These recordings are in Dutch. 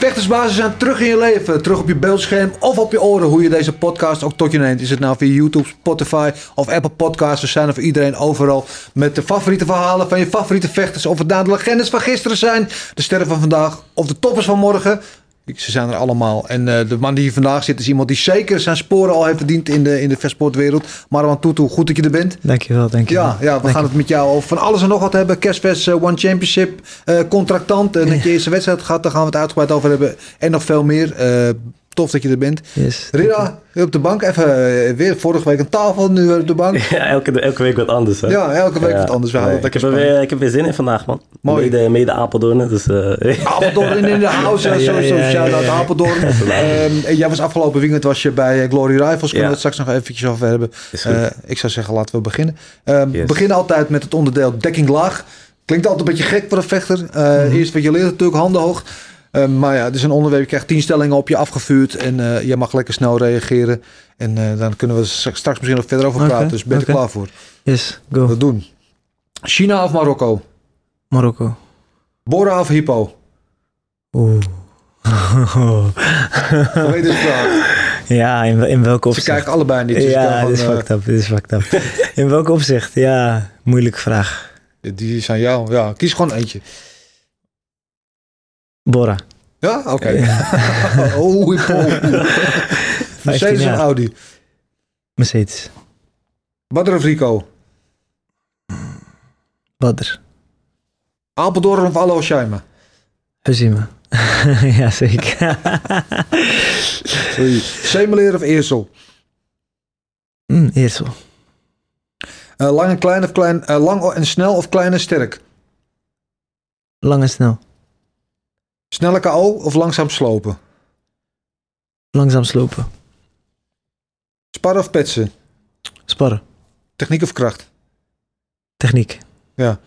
Vechtersbazen zijn terug in je leven, terug op je beeldscherm of op je oren. Hoe je deze podcast ook tot je neemt. Is het nou via YouTube, Spotify of Apple Podcasts. We zijn er voor iedereen overal met de favoriete verhalen van je favoriete vechters. Of het nou de legendes van gisteren zijn, de sterren van vandaag of de toppers van morgen. Ze zijn er allemaal. En uh, de man die hier vandaag zit is iemand die zeker zijn sporen al heeft verdiend in de, in de vechtsportwereld. Marwan Tutu, goed dat je er bent. Dankjewel, dankjewel. Ja, ja we gaan het met jou over van alles en nog wat hebben. Kerstfest, uh, One Championship, uh, contractant. En dat je eerste wedstrijd gaat, daar gaan we het uitgebreid over hebben. En nog veel meer. Tof dat je er bent. Yes, Rida, op de bank even weer vorige week een tafel, nu op de bank. Ja, elke, elke week wat anders. Hè? Ja, elke week Ja. wat anders. We Nee, ik, heb er weer, ik heb weer zin in vandaag, man. Mooi. Mede, mede Apeldoorn, dus... eh, Apeldoorn in, de house, Ja, ja, sowieso. ja, ja, Shout-out ja. Apeldoorn. Ehm, en jij was afgelopen weekend was je bij eh, Glory Rivals. Kunnen Ja. we het straks nog eventjes over hebben. Eh, ik zou zeggen, laten we beginnen. Ehm, We Yes. beginnen altijd met het onderdeel dekking laag. Klinkt altijd een beetje gek voor een vechter. Eh, Mhm. Eerst wat je leert natuurlijk, handen hoog. Ehm, maar ja, het is een onderwerp. Je krijgt tien stellingen op je afgevuurd. En eh jij mag lekker snel reageren. En eh, dan kunnen we straks misschien nog verder over praten. Dus ben je er klaar voor? Yes, go. Dat doen. China of Marokko? Marokko. Bora of Hippo? Oeh. Vraag? ja, in, in welke Ze opzicht? kijken allebei niet. Dus ja, dit is gewoon, eh, fucked up, dit is fucked up. in welke opzicht? Ja, moeilijke vraag. Die zijn jou. Ja, kies gewoon eentje. Bora. Ja, oké. oh, Hippo. 15 Mercedes of. Audi? Mercedes. Badr of Rico? Badr. Apeldoorn of Alo Shaima? Huzima. ja, zeker. Semeleer of Eersel? mm, Eersel. Eh, lang en klein of klein, eh, lang en snel of klein en sterk? Lang en snel. Snelle KO of langzaam slopen? Langzaam slopen. Sparren of petsen? Sparren. Techniek of kracht? Techniek. Ja,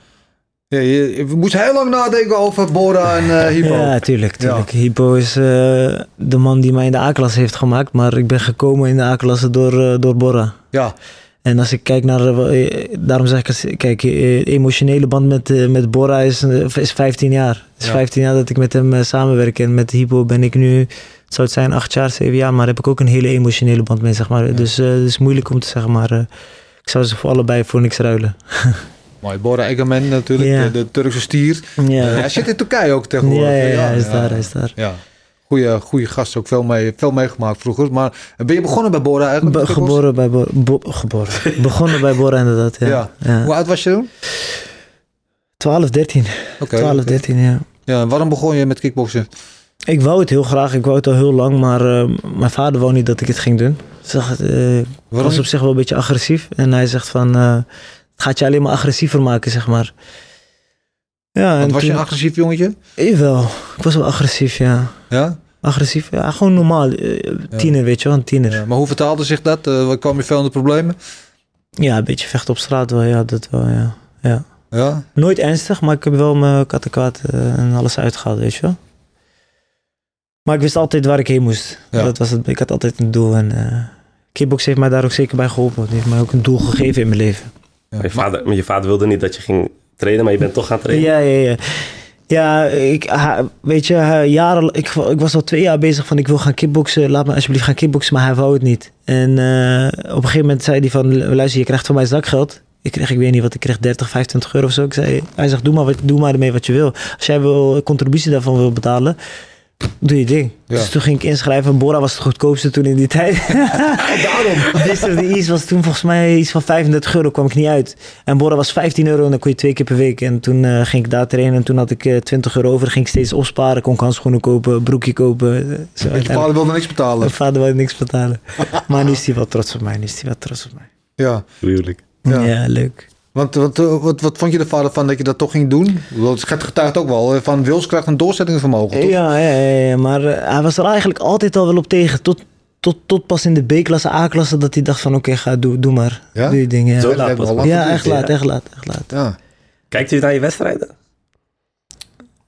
je, je moest heel lang nadenken over Bora en Hippo. Ja, tuurlijk. tuurlijk. Hypo is eh, de man die mij in de A-klasse heeft gemaakt. Maar ik ben gekomen in de A-klasse door, eh, door Bora. Ja, En als ik kijk naar, eh, daarom zeg ik, kijk, eh, emotionele band met, eh, met Bora is, eh, is 15 jaar. Het is Ja. 15 jaar dat ik met hem eh, samenwerk. En met Hypo ben ik nu, het zou het zijn, 8 jaar, 7 jaar. Maar heb ik ook een hele emotionele band mee, zeg maar. Dus eh, het is moeilijk om te zeggen, maar eh, ik zou ze voor allebei voor niks ruilen. mooi. Bora Egemen natuurlijk, Ja. de, de Turkse stier. Ja, Eh, hij zit in Turkije ook tegenwoordig. ja, ja, hij is daar, hij is daar. Goede, goede gast, ook veel, mee, veel meegemaakt vroeger. Maar ben je begonnen bij Bora eigenlijk? Be- geboren bij Bora. Bo- geboren. Begonnen bij Bora inderdaad, ja. Ja. ja. Hoe oud was je toen? 12, 13. Oké. 12, oké. 13, ja. Ja, en waarom begon je met kickboksen? Ik wou het heel graag, ik wou het al heel lang, maar eh, mijn vader wou niet dat ik het ging doen. Zag het, eh, ik was op zich wel een beetje agressief. En hij zegt van, eh, het gaat je alleen maar agressiever maken, zeg maar. Ja, en was je een agressief jongetje? Jawel, ik was wel agressief, ja. Ja? Agressief, ja, gewoon normaal. eh, Tiener, weet je wel, een tiener. ja. Maar hoe vertaalde zich dat? Eh kwam je veel in de problemen? Ja, een beetje vechten op straat wel, ja, dat wel, ja. ja. Ja? Nooit ernstig, maar ik heb wel mijn kattenkwaad eh, en alles uitgehaald, weet je wel. Maar ik wist altijd waar ik heen moest. Ja. Dat was het, ik had altijd een doel en eh kickbox heeft mij daar ook zeker bij geholpen. Het heeft mij ook een doel gegeven in mijn leven. Ja. Maar je, vader, maar je vader wilde niet dat je ging trainen, maar je bent toch gaan trainen. Ja, ja, ja. Ja, ik, weet je, jaren, ik, ik was al twee jaar bezig van ik wil gaan kickboksen. Laat me alsjeblieft gaan kickboksen, maar hij wou het niet. En eh, op een gegeven moment zei hij van, luister, je krijgt van mij zakgeld. Ik kreeg, ik weet niet wat, ik kreeg 30, 25 euro of zo. Ik zei, hij zegt, doe maar, doe maar ermee wat je wil. Als jij wil contributie daarvan wil betalen, doe je ding. Ja. Dus toen ging ik inschrijven. Bora was het goedkoopste toen in die tijd. Daarom. The East was toen volgens mij iets van 35 euro, kwam ik niet uit. En Bora was 15 euro en dan kon je twee keer per week. En toen eh, ging ik daar trainen en toen had ik eh, 20 euro over. Ging ik steeds opsparen, kon ik handschoenen kopen, broekje kopen. eh, Zo je vader wilde niks betalen. Mijn vader wilde niks betalen. maar nu is hij wel trots op mij. Nu is hij wel trots op mij. Ja. Ja. Ja, leuk. Want wat, eh, wat, wat vond je er vader van dat je dat toch ging doen? Het getuigt ook wel eh, van wilskracht en doorzettingsvermogen, toch? Ja, ja, ja, maar eh, hij was er eigenlijk altijd al wel op tegen. Tot, tot, tot pas in de B-klasse, A-klasse, dat hij dacht van oké, ga, doe, doe maar. Ja? Doe je ding, ja. Zo laat Ja, echt laat, echt laat, echt laat. Ja. Kijkt u naar je wedstrijden?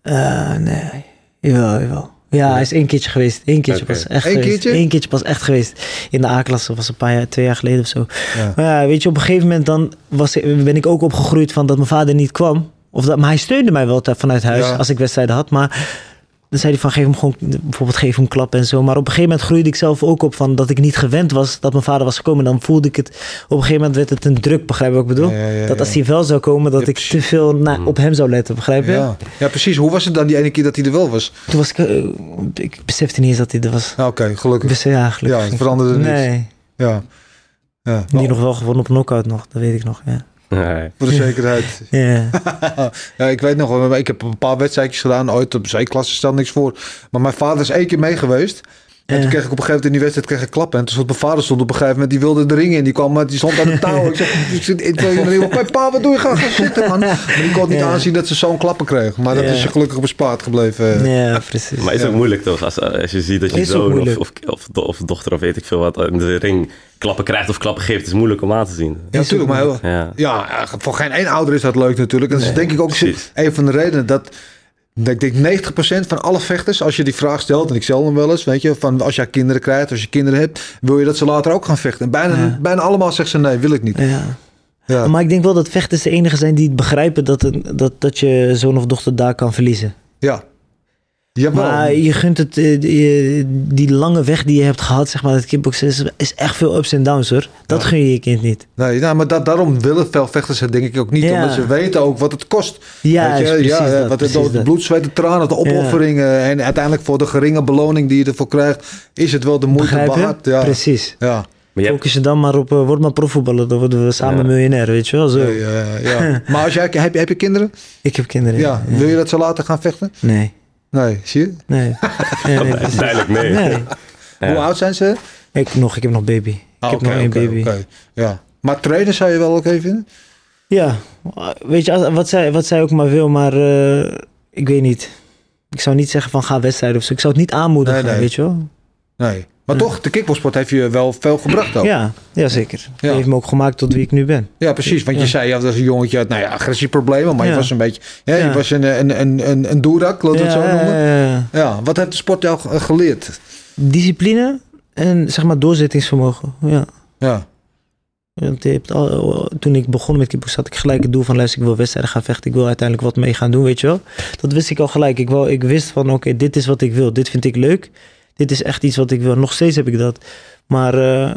Eh, nee, jawel, jawel. Ja, hij is één keertje geweest. Eén keertje Oké. pas echt Eén geweest. keertje? Eén keertje pas echt geweest. In de A-klasse was een paar jaar, twee jaar geleden of zo. Ja. Maar ja, weet je, op een gegeven moment dan was, ben ik ook opgegroeid van dat mijn vader niet kwam. Of dat, maar hij steunde mij wel vanuit huis Ja. als ik wedstrijden had. Maar dan zei hij van geef hem gewoon, bijvoorbeeld geef hem klap en zo. Maar op een gegeven moment groeide ik zelf ook op van dat ik niet gewend was dat mijn vader was gekomen. En dan voelde ik het, op een gegeven moment werd het een druk, begrijp je wat ik bedoel? Ja, ja, ja, dat als hij wel zou komen, dat Ja, ik te veel na, op hem zou letten, begrijp je? Ja. ja, precies. Hoe was het dan die ene keer dat hij er wel was? Toen was ik, eh, ik besefte niet eens dat hij er was. Nou, Oké, gelukkig. wist, ja, gelukkig Ja, het veranderde niks. Nee, Ja. ja. die nog wel gewonnen op knockout nog, dat weet ik nog. Ja, Nee. Voor de zekerheid. ja. ja, ik weet nog wel. Ik heb een paar wedstrijdjes gedaan. Ooit op C-klasse stel niks voor. Maar mijn vader is één keer mee geweest. En toen kreeg ik op een gegeven moment in die wedstrijd kreeg ik klappen. En toen stond mijn vader stond op een gegeven moment, die wilde de ring in. Die kwam, maar die stond aan de touw. Ik zeg, ik zit ik wil je niet op. Mijn pa, wat doe je? Ga gaan zitten, man. Maar die kon niet Ja. aanzien dat ze zo'n klappen kreeg. Maar dat Ja. is je gelukkig bespaard gebleven. ja, precies. Maar is Ja. ook moeilijk toch? Als, als je ziet dat je zoon of, of, of, do- of dochter of weet ik veel wat in de ring klappen krijgt of klappen geeft, is moeilijk om aan te zien. Ja, natuurlijk. Maar heel, Ja. ja, voor geen één ouder is dat leuk natuurlijk. En dat is denk ik ook precies. een van de redenen dat... Ik denk 90% van alle vechters, als je die vraag stelt, en ik stel hem wel eens, weet je, van als jij kinderen krijgt, als je kinderen hebt, wil je dat ze later ook gaan vechten? En bijna, Ja. bijna allemaal zeggen ze nee, wil ik niet. Ja. Ja. Maar ik denk wel dat vechters de enige zijn die het begrijpen dat, dat, dat je zoon of dochter daar kan verliezen. Ja. Jawel. Maar je gunt het, eh, die, die lange weg die je hebt gehad, zeg maar, het kickboksen, is, is echt veel ups en downs hoor. Dat Ja. gun je je kind niet. Nee, nou, maar dat, daarom willen veel vechters het denk ik ook niet. Ja. Omdat ze weten ook wat het kost. Ja, Weet je? is precies ja, dat, wat het, precies het dat. bloed, zweet, de tranen, de opofferingen. En uiteindelijk voor de geringe beloning die je ervoor krijgt, is het wel de moeite waard. Ja. Precies. Ja. Maar Focus je dan maar op, uh, word maar profvoetballer, dan worden we samen Ja. miljonair, weet je wel. Zo. Ja, ja, ja. maar als jij, heb, je, heb je kinderen? Ik heb kinderen. Ja. Wil je dat ze later gaan vechten? Nee, Nee, zie je? nee. nee, nee, duidelijk nee. nee. Ja. Hoe oud zijn ze? Ik, nog, ik heb nog baby. Ik Ah, heb oké, nog één oké, baby. oké. Ja. Maar trainen zou je wel oké vinden? Ja, weet je, als- wat zij, wat zij ook maar wil, maar eh, ik weet niet. Ik zou niet zeggen van ga wedstrijden of zo. Ik zou het niet aanmoedigen, Nee, nee. weet je wel. Nee. Maar toch, de kickboksport heeft je wel veel gebracht ook. Ja, ja, zeker. Ja. Die heeft me ook gemaakt tot wie ik nu ben. Ja, precies. Want je Ja. zei, ja, dat is een jongetje uit, nou ja, agressieproblemen. Maar je was een beetje, je was een, een, een, een, een doerak, laten we het zo noemen. ja, wat heeft de sport jou ge- geleerd? Discipline en zeg maar doorzettingsvermogen. Ja. Ja, Want je hebt al, toen ik begon met kickboksen had ik gelijk het doel van luister, ik wil wedstrijden gaan vechten. Ik wil uiteindelijk wat mee gaan doen, weet je wel. Dat wist ik al gelijk. Ik, wou, ik wist van oké, dit is wat ik wil. Dit vind ik leuk. Dit is echt iets wat ik wil. Nog steeds heb ik dat. Maar eh,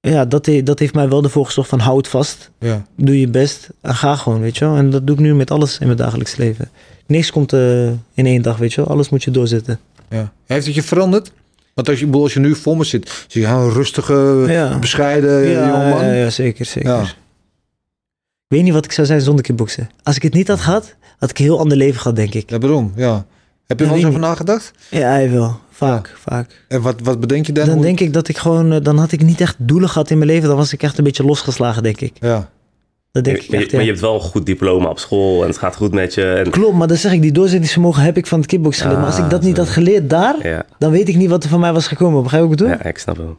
ja, dat, he- dat heeft mij wel ervoor gezorgd van houd vast. ja. Doe je best en ga gewoon, weet je wel. En dat doe ik nu met alles in mijn dagelijks leven. Niks komt eh, in één dag, weet je wel. Alles moet je doorzetten. ja. Heeft het je veranderd? Want als je, als je nu voor me zit, zie je een rustige, Ja. bescheiden ja, jongeman. ja, ja, zeker, zeker. Ja. Ik weet niet wat ik zou zijn zonder kickboksen. Als ik het niet had gehad, had ik een heel ander leven gehad, denk ik. Ja, waarom? Ja. Heb je wel eens over nagedacht? Ja, hij wel. Vaak, vaak. En wat, wat bedenk je dan? Dan denk ik dat ik gewoon, eh, dan had ik niet echt doelen gehad in mijn leven. Dan was ik echt een beetje losgeslagen, denk ik. Ja. Dat denk Maar, ik je, echt, maar je hebt wel een goed diploma op school en het gaat goed met je. En, Klopt, maar dan zeg ik, die doorzettingsvermogen heb ik van het kickboksen geleerd. maar als ik dat Ah, niet zo. had geleerd daar, ja, dan weet ik niet wat er van mij was gekomen. Begrijp je wat ik bedoel? ja, ik snap wel.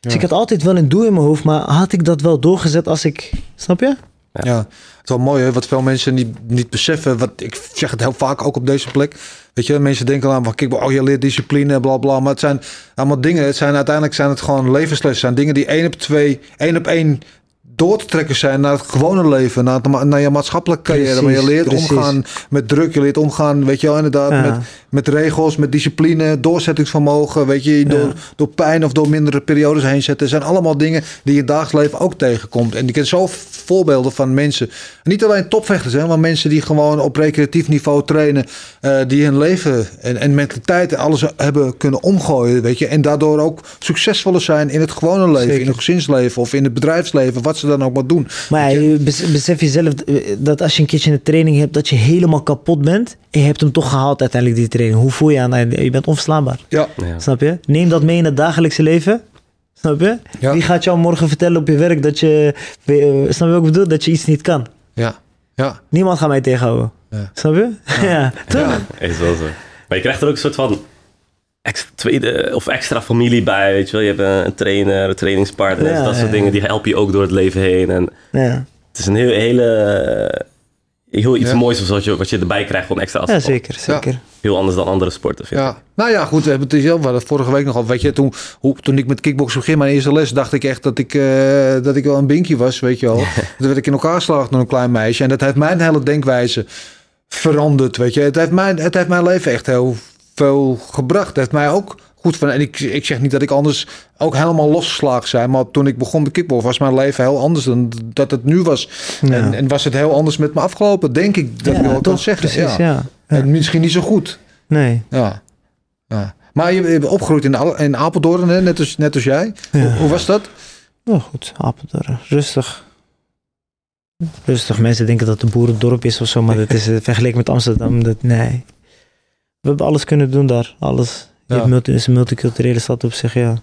Dus ik had altijd wel een doel in mijn hoofd, maar had ik dat wel doorgezet als ik... Snap je? Ja, het is wel mooi hè, wat veel mensen niet, niet beseffen. Wat, ik zeg het heel vaak ook op deze plek. Weet je, mensen denken aan van, oh je leert discipline, bla bla. Maar het zijn allemaal dingen, het zijn uiteindelijk zijn het gewoon levenslessen. Het zijn dingen die één op twee, één op één door te trekken zijn naar het gewone leven, naar, het naar je maatschappelijke carrière. Maar je Precies, leert precies. omgaan met druk, je leert omgaan, weet je wel, inderdaad, Ja. met, met regels, met discipline, doorzettingsvermogen, weet je, door, Ja. door pijn of door mindere periodes heen zetten. zijn allemaal dingen die je dagelijks leven ook tegenkomt. En ik ken zo voorbeelden van mensen, niet alleen topvechters, hè, maar mensen die gewoon op recreatief niveau trainen, eh, die hun leven en, en mentaliteit en alles hebben kunnen omgooien, weet je, en daardoor ook succesvoller zijn in het gewone leven, Zeker. in het gezinsleven of in het bedrijfsleven, wat ze dan ook maar doen. Maar je bes- besef jezelf eh, dat als je een keertje een training hebt, dat je helemaal kapot bent. En je hebt hem toch gehaald uiteindelijk, die training. Hoe voel je aan? Je bent onverslaanbaar. Ja, Ja. Snap je? Neem dat mee in het dagelijkse leven. Snap je? Ja. Wie gaat jou morgen vertellen op je werk dat je... eh, Snap je wat ik bedoel? Dat je iets niet kan. ja, ja. Niemand gaat mij tegenhouden. Ja. Snap je? Ja. Toch? Ja. Is wel zo. Maar je krijgt er ook een soort van ex- tweede of extra familie bij, weet je wel. Je hebt een, een trainer, een trainingspartner, Ja, dat soort ja, dingen. ja. Die helpen je ook door het leven heen. En Ja. het is een heel, hele... heel iets Ja. moois of wat je, wat je erbij krijgt van extra Ja, asfalt. zeker, zeker. Heel anders dan andere sporten, vind ik. Ja, nou ja, goed. We hebben het zelf we hadden het vorige week nog al. Weet je, toen, hoe, toen ik met kickboksen begin, mijn eerste les, dacht ik echt dat ik, eh, dat ik wel een binky was, weet je wel. Toen werd ik in elkaar geslagen door een klein meisje. En dat heeft mijn hele denkwijze veranderd, weet je. Het heeft mijn, het heeft mijn leven echt heel veel gebracht. Heeft mij ook goed van. En ik, ik zeg niet dat ik anders ook helemaal losgeslagen zijn. Maar toen ik begon met kickboksen was mijn leven heel anders dan dat het nu was. Ja. En, en was het heel anders met me afgelopen, denk ik. Dat ik wel kan toch, zeggen. Precies, ja. En misschien niet zo goed. Nee. Ja. Maar je bent opgegroeid in, Al- in Apeldoorn, hè? Net, als, net als jij. Hoe was dat? Oh, goed, Apeldoorn. Rustig. Rustig. Mensen denken dat het een boerendorp is of zo, maar dat is eh, vergeleken met Amsterdam. Dat, nee. We hebben alles kunnen doen daar. Alles. Je Ja. multi, is een multiculturele stad op zich, ja.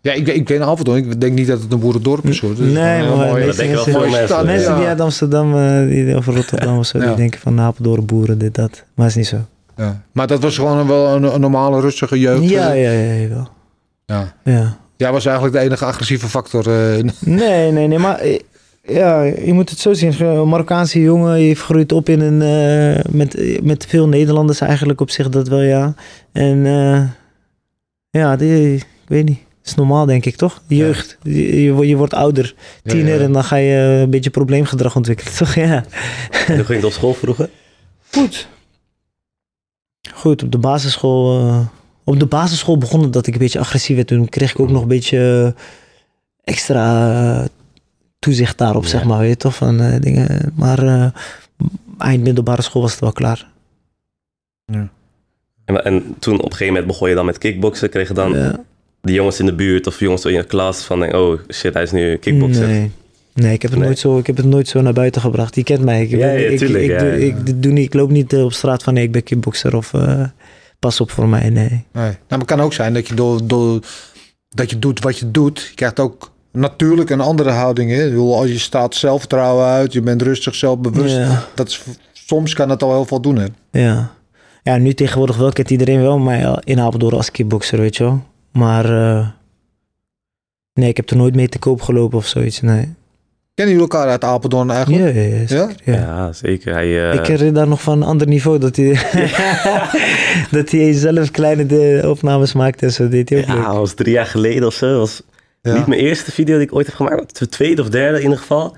Ja, ik, ik ken Apeldoorn. Ik denk niet dat het een boerendorp is. Hoor. Is Nee, heel maar mooi- dat denken wel mensen- stad. Mensen Ja. die uit Amsterdam, eh, die, of Rotterdam of zo, Ja. die denken van Apeldoorn, boeren, dit, dat. Maar is niet zo. Ja. Maar dat was gewoon een, wel een, een normale, rustige jeugd. Ja, ja, ja, jawel. Ja. Ja. Jij was eigenlijk de enige agressieve factor. eh, in- Nee, nee, nee, maar eh, ja, je moet het zo zien. Een Marokkaanse jongen, je groeit op in een, eh, met, met veel Nederlanders eigenlijk op zich, dat wel ja. En eh, ja, die, ik weet niet. Dat is normaal, denk ik, toch? Jeugd. Je, je, wordt- je wordt ouder, tiener, Ja, ja. en dan ga je een beetje probleemgedrag ontwikkelen, toch? Ja. En hoe ging het op school vroeger? Goed. Goed, op de basisschool. eh, op de basisschool begon het dat ik een beetje agressief werd. Toen kreeg ik ook nog een beetje extra toezicht daarop, Ja. zeg maar. Weet je toch? Van, eh, dingen. Maar eh, eind middelbare school was het wel klaar. En, en toen op een gegeven moment begon je dan met kickboksen. Kreeg je dan Ja. die jongens in de buurt of jongens in je klas van... Oh shit, hij is nu kickbokser. Nee. Nee, ik heb, het Nee. Nooit zo, ik heb het nooit zo naar buiten gebracht. Die kent mij. Ik, Ja, ja, ik, tuurlijk, ik, ja, doe, ja. ik, doe niet, ik loop niet eh, op straat van nee, ik ben kickboxer of eh, pas op voor mij. Nee. Nee. Nou, maar het kan ook zijn dat je, door, door, dat je doet wat je doet. Je krijgt ook natuurlijk een andere houding. Hè? Ik bedoel, Als je staat zelfvertrouwen uit, je bent rustig, zelfbewust. Ja. Dat is, soms kan het al heel veel doen. Hè? Ja. ja, nu tegenwoordig wel kent iedereen wel mij in Apeldoorn als kickboxer, weet je wel. Maar eh, nee, ik heb er nooit mee te koop gelopen of zoiets, nee. Kennen jullie elkaar uit Apeldoorn eigenlijk? Ja, ja, ja, zeker, ja. Ja, zeker. Hij, eh, Ik herinner daar nog van een ander niveau dat hij, dat hij zelf kleine de opnames maakte en zo deed hij ook ja, leuk. dat was drie jaar geleden of zo. Dat was Ja. niet mijn eerste video die ik ooit heb gemaakt. De tweede of derde in ieder geval.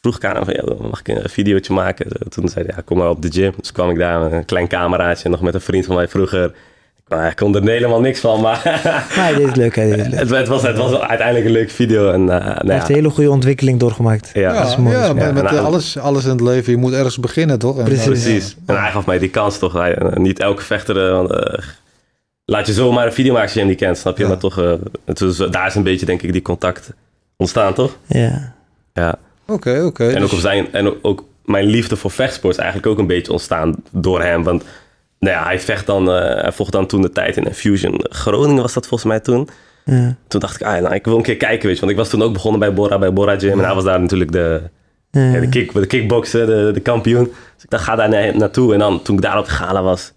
Vroeg ik aan hem van, ja, mag ik een videootje maken? Toen zei hij, ja, kom maar op de gym. Dus kwam ik daar met een klein cameraatje. Nog met een vriend van mij vroeger. Nou, ik kon er helemaal niks van, maar Maar hij deed het leuk, hij deed het leuk. het, het was, het was uiteindelijk een leuke video. En, eh, nou Hij ja, heeft een hele goede ontwikkeling doorgemaakt. ja, Ja, dat is mooi, ja, dat is maar mooi. met eh, nou, alles, alles in het leven, je moet ergens beginnen, toch? En, Precies. Precies. En hij gaf mij die kans toch. Hij, eh, niet elke vechter... laat je zomaar een video maken als je hem niet kent, snap je? Ja. Maar toch, eh, het daar is een beetje denk ik die contact ontstaan, toch? Ja. Ja. Oké, oké. En ook, Dus- op zijn, en ook, mijn liefde voor vechtsport is eigenlijk ook een beetje ontstaan door hem. Want nou ja, hij vecht dan, eh, hij vocht dan toen de tijd in Fusion Groningen was dat volgens mij toen. Ja. Toen dacht ik, ah, nou, ik wil een keer kijken, weet je. Want ik was toen ook begonnen bij Bora, bij Bora Gym. En hij was daar natuurlijk de, Ja. de, kick, de kickbokser, de, de kampioen. Dus ik dacht, ga daar na- naartoe. En dan, toen ik daar op de gala was,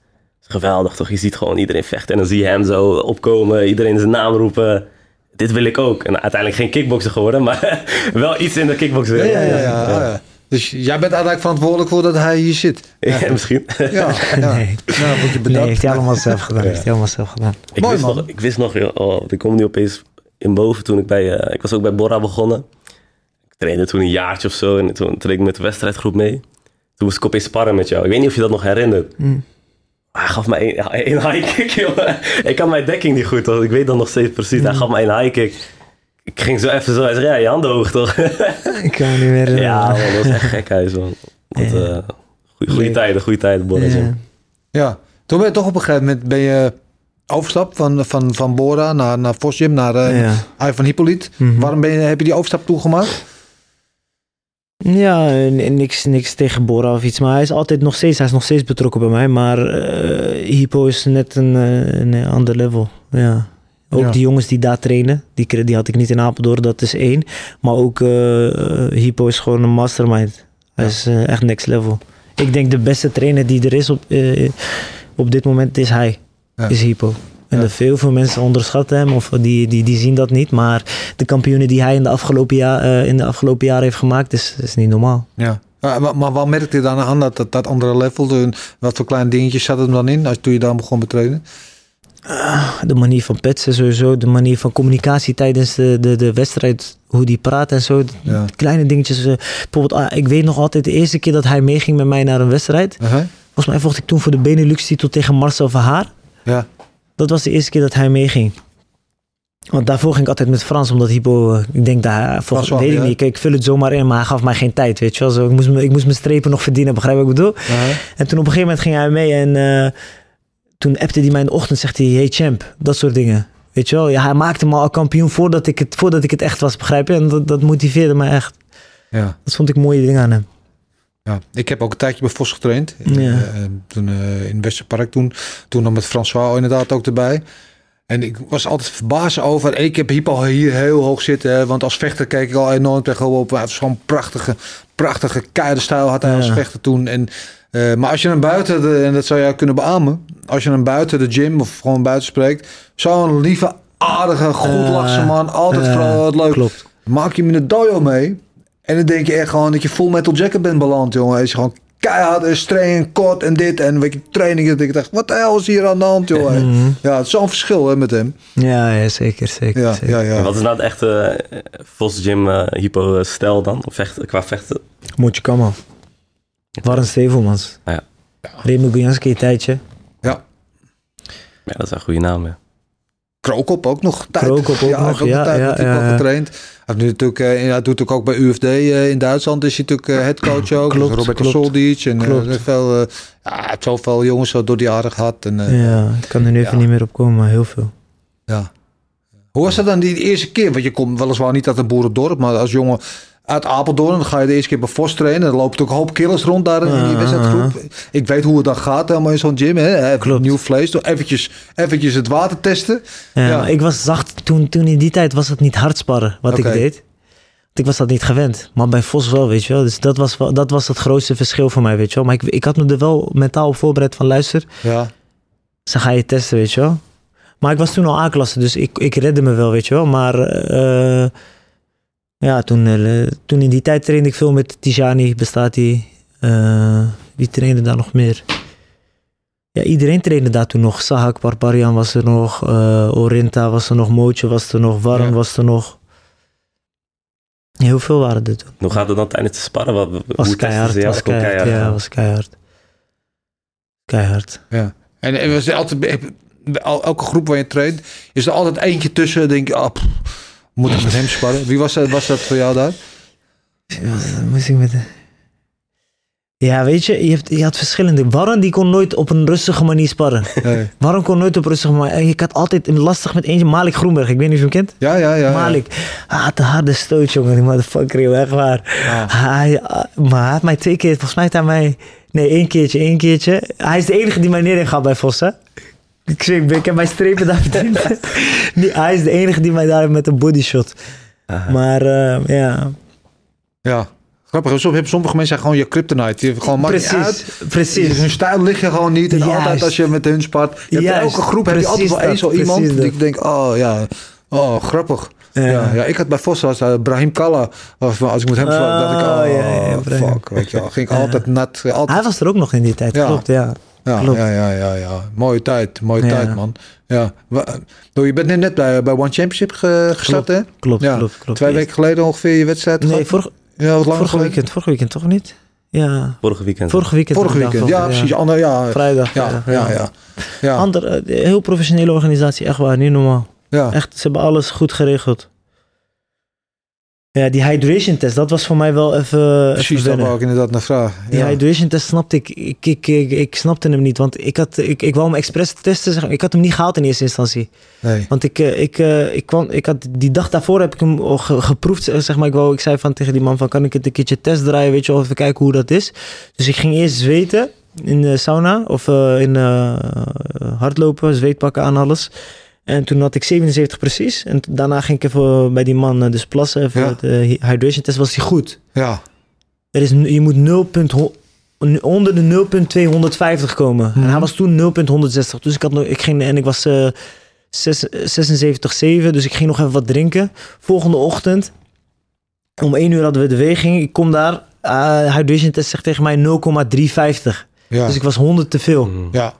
geweldig toch? Je ziet gewoon iedereen vechten. En dan zie je hem zo opkomen, iedereen zijn naam roepen. Dit wil ik ook. En uiteindelijk geen kickbokser geworden, maar wel iets in de kickboxer. ja, ja, ja, ja, ja. Dus jij bent eigenlijk verantwoordelijk voor dat hij hier zit. Ja, misschien. Ja, ja. Nee. Nou, word je Nee, bedankt. heeft hij allemaal zelf gedaan. Heeft hij allemaal zelf gedaan. Ik, Mooi, wist man. nog, ik wist nog, oh, ik kom nu opeens in boven toen ik bij, eh, ik was ook bij Bora begonnen. Ik trainde toen een jaartje of zo en toen trainde ik met de wedstrijdgroep mee. Toen moest ik opeens sparren met jou. Ik weet niet of je dat nog herinnert. Mm. Hij gaf mij één, high kick, joh. Ik had mijn dekking niet goed, toch? Ik weet dat nog steeds precies. Hij gaf mij een high kick. Ik ging zo even zo, hij zei, ja, je handen hoog, toch? Ik kan me niet meer ja, man, dat was echt gek, huis, man. Eh, goeie, goeie Leuk. tijden, goede tijden, Bora. Ja. Ja, toen ben je toch op een gegeven moment ben je overstap van, van, van Bora naar, naar naar eh Ja. Ivan Hippolyt. Mhm. Waarom ben je, heb je die overstap toegemaakt? Ja, niks, niks tegen Bora of iets. Maar hij is altijd nog steeds, hij is nog steeds betrokken bij mij. Maar eh Hypo is net een, eh, een ander level. Ja. Ook Ja. die jongens die daar trainen, die, die had ik niet in Apeldoorn, dat is één. Maar ook eh, eh, Hypo is gewoon een mastermind. Hij is echt next level. Ik denk de beste trainer die er is op, op dit moment is hij. Ja. Is Hypo. En dat veel, veel mensen onderschatten hem of die, die, die zien dat niet. Maar de kampioenen die hij in de afgelopen, jaar, eh, in de afgelopen jaren heeft gemaakt, is, is niet normaal. Ja. Maar, maar wat merkte je dan aan dat, dat, dat andere level? De- wat voor kleine dingetjes zat het dan in als toen je dan begon met trainen? De manier van petsen sowieso, de manier van communicatie tijdens de, de, de wedstrijd, hoe die praat en zo. Ja. Kleine dingetjes. eh, bijvoorbeeld, ah, ik weet nog altijd de eerste keer dat hij meeging met mij naar een wedstrijd. Volgens mij vocht ik toen voor de Benelux-titel tegen Marcel Verhaar. Ja. Dat was de eerste keer dat hij meeging. Want daarvoor ging ik altijd met Frans, omdat Hypo, eh, ik denk daar, volgens, François, weet ik niet, ik, vul het zomaar in, maar hij gaf mij geen tijd, weet je wel. Zo, ik, moest, ik moest mijn strepen nog verdienen, begrijp je wat ik bedoel? En toen op een gegeven moment ging hij mee en eh, toen appte hij mij in de ochtend, zegt hij, hey champ, dat soort dingen. Weet je wel, ja, hij maakte me al kampioen voordat ik het, voordat ik het echt was, begrijp je? En dat, dat motiveerde me echt. Ja. Dat vond ik mooie dingen aan hem. Ja, ik heb ook een tijdje bij Vos getraind. Ja. Eh, toen eh, in Westerpark toen. Toen dan met François inderdaad ook erbij. En ik was altijd verbaasd over. Ik heb Hypo hier heel hoog zitten. Hè, want als vechter keek ik al enorm tegenop. Hij had zo'n prachtige, prachtige stijl had hij als vechter toen. En, eh, maar als je hem buiten, de, en dat zou jij kunnen beamen. Als je hem buiten de gym of gewoon buiten spreekt. Zo'n lieve, aardige, goed Eh, lachse man. Altijd eh, vooral leuk. Klopt. Maak je in de dojo mee. En dan denk je echt gewoon dat je full metal jacket bent beland, jongen. Hij is gewoon keihard en streng en kort en dit en weet je, trainingen. Dat ik dacht, wat de hel is hier aan de hand, jongen. Mhm. Ja, het is zo'n verschil hè, met hem. Ja, ja, zeker, zeker. Ja, zeker. ja, En ja. wat is nou het echte eh, Vos Gym eh, hypo stijl dan? Of vechten, qua vechten? Moetje Kamal. Warren Stevelmans. Ja. Remy Gujanski een tijdje. ja. Ja, dat is een goede naam, ja. Krookop ook nog. Tijd. Krookop ook ja, nog, ook ja, tijd ja, natuurlijk ja, ja. getraind. Hij heeft nu natuurlijk, ja, doet ook, ook bij UFD eh, in Duitsland. Is hij natuurlijk eh, headcoach ook. Klopt, Roberto klopt. Soldic. En veel, ja, hij heeft zoveel jongens zo door die jaren gehad. En, Ja, ik kan er nu even niet meer op komen, maar heel veel. Ja. Hoe was dat dan die eerste keer? Want je komt weliswaar niet uit een boerendorp, maar als jongen uit Apeldoorn, dan ga je de eerste keer bij Vos trainen. Dan loopt ook een hoop killers rond daar in die Ah, wedstrijdgroep. Ik weet hoe het dan gaat helemaal in zo'n gym. Hè? Klopt. Nieuw vlees, door eventjes, eventjes het water testen. Ja, Ik was zacht, toen, toen in die tijd was het niet hard sparren wat ik deed. Want ik was dat niet gewend. Maar bij Vos wel, weet je wel. Dus dat was, wel, dat was het grootste verschil voor mij, weet je wel. Maar ik, ik had me er wel mentaal op voorbereid van luister. Ja, Ze ga je testen, weet je wel. Maar ik was toen al A-klasse, dus ik, ik redde me wel, weet je wel. Maar eh, ja, toen, eh, toen in die tijd trainde ik veel met Tijani, bestaat die. Eh, wie trainde daar nog meer? Ja, iedereen trainde daar toen nog. Sahak Barbarian was er nog, eh, Orinta was er nog, Mootje was er nog, Warren Ja. was er nog. Heel veel waren er toen. Hoe gaat het dan tijdens de sparren? Wat, Was keihard, ze was keihard, ja, was keihard. Keihard. ja. En, en was er altijd, elke groep waar je traint, is er altijd eentje tussen. Denk je, ah, pff, moet ik met hem sparren? Wie was dat, was dat voor jou daar? Ja, moest ik met... Ja, weet je, je, hebt, je had verschillende. Warren die kon nooit op een rustige manier sparren. Nee. Warren kon nooit op rustige manier. Ik had altijd lastig met eentje, Malik Groenberg. Ik weet niet of je hem kent. Ja, ja, ja. ja. Malik. Hij had de harde stoot, jongen. Die motherfucker, joh, echt waar. Ja. Hij, ah, maar hij had mij twee keer, volgens mij hij mij... Nee, één keertje, één keertje. Hij is de enige die mij neer gaat bij Vos, hè. Ik, zeg, ik heb mijn strepen daar verdiend. Hij is de enige die mij daar heeft met een bodyshot. Aha. Maar eh, ja, Ja. Grappig, sommige mensen gewoon je kryptonite. Die hebben gewoon maakt niet uit. precies, precies. Hun stijl ligt je gewoon niet. En Juist. altijd als je met hun spart. Je hebt elke groep heb je altijd wel precies zo dat, iemand. precies Die ik denk, oh ja, oh grappig. Ja. Ja. Ja, ik had bij Vos was uh, Brahim Kalla. Of, als ik met hem sprak, dat ik, Oh, oh, ja, ja, fuck. Weet je wel. Ging ik altijd nat. Altijd, Hij was er ook nog in die tijd, klopt, ja. Ja, klopt. ja, ja, ja, ja. Mooie tijd, mooie Ja. tijd, man. Ja. Nou, je bent net, net bij, bij One Championship ge- gestart, hè? Klopt, Ja. klopt, klopt. Twee weken geleden ongeveer je wedstrijd Nee, vorig, Ja, wat geleden? weekend, vorige weekend toch niet? Ja, Vorige weekend. vorige weekend. Vorige weekend, ja, precies. Ander, ja, Vrijdag. ja, ja, ja. Ja, Ander, eh, heel professionele organisatie, echt waar, niet normaal. ja. Echt, ze hebben alles goed geregeld. Ja, die hydration test, dat was voor mij wel even, Precies, wennen. wou ik inderdaad naar vragen. Die Ja. hydration test snapte ik. Ik, ik, ik, ik snapte hem niet, want ik, had, ik, ik wou hem expres testen. zeg maar. Ik had hem niet gehaald in eerste instantie. Nee. Want ik, eh, ik, eh, ik, kwam, ik had die dag daarvoor heb ik hem geproefd. eh, Zeg maar, ik, wou, ik zei van tegen die man van kan ik het een keertje test draaien, weet je wel, even kijken hoe dat is. Dus ik ging eerst zweten in de sauna of eh, in eh, hardlopen, zweetpakken aan alles. En toen had ik 77 precies. En daarna ging ik even bij die man eh, dus plassen. Ja. de hy- hydration test was die goed. Ja, Er is, je moet 0. onder de 0.250 komen. En Mhm. hij was toen 0.160. Dus ik, had nog, ik ging en ik was eh 76,7. Dus ik ging nog even wat drinken. Volgende ochtend, om 1 uur hadden we de weging. Ik kom daar. eh, hydration test zegt tegen mij 0,350. Ja. Dus ik was 100 te veel. Ja.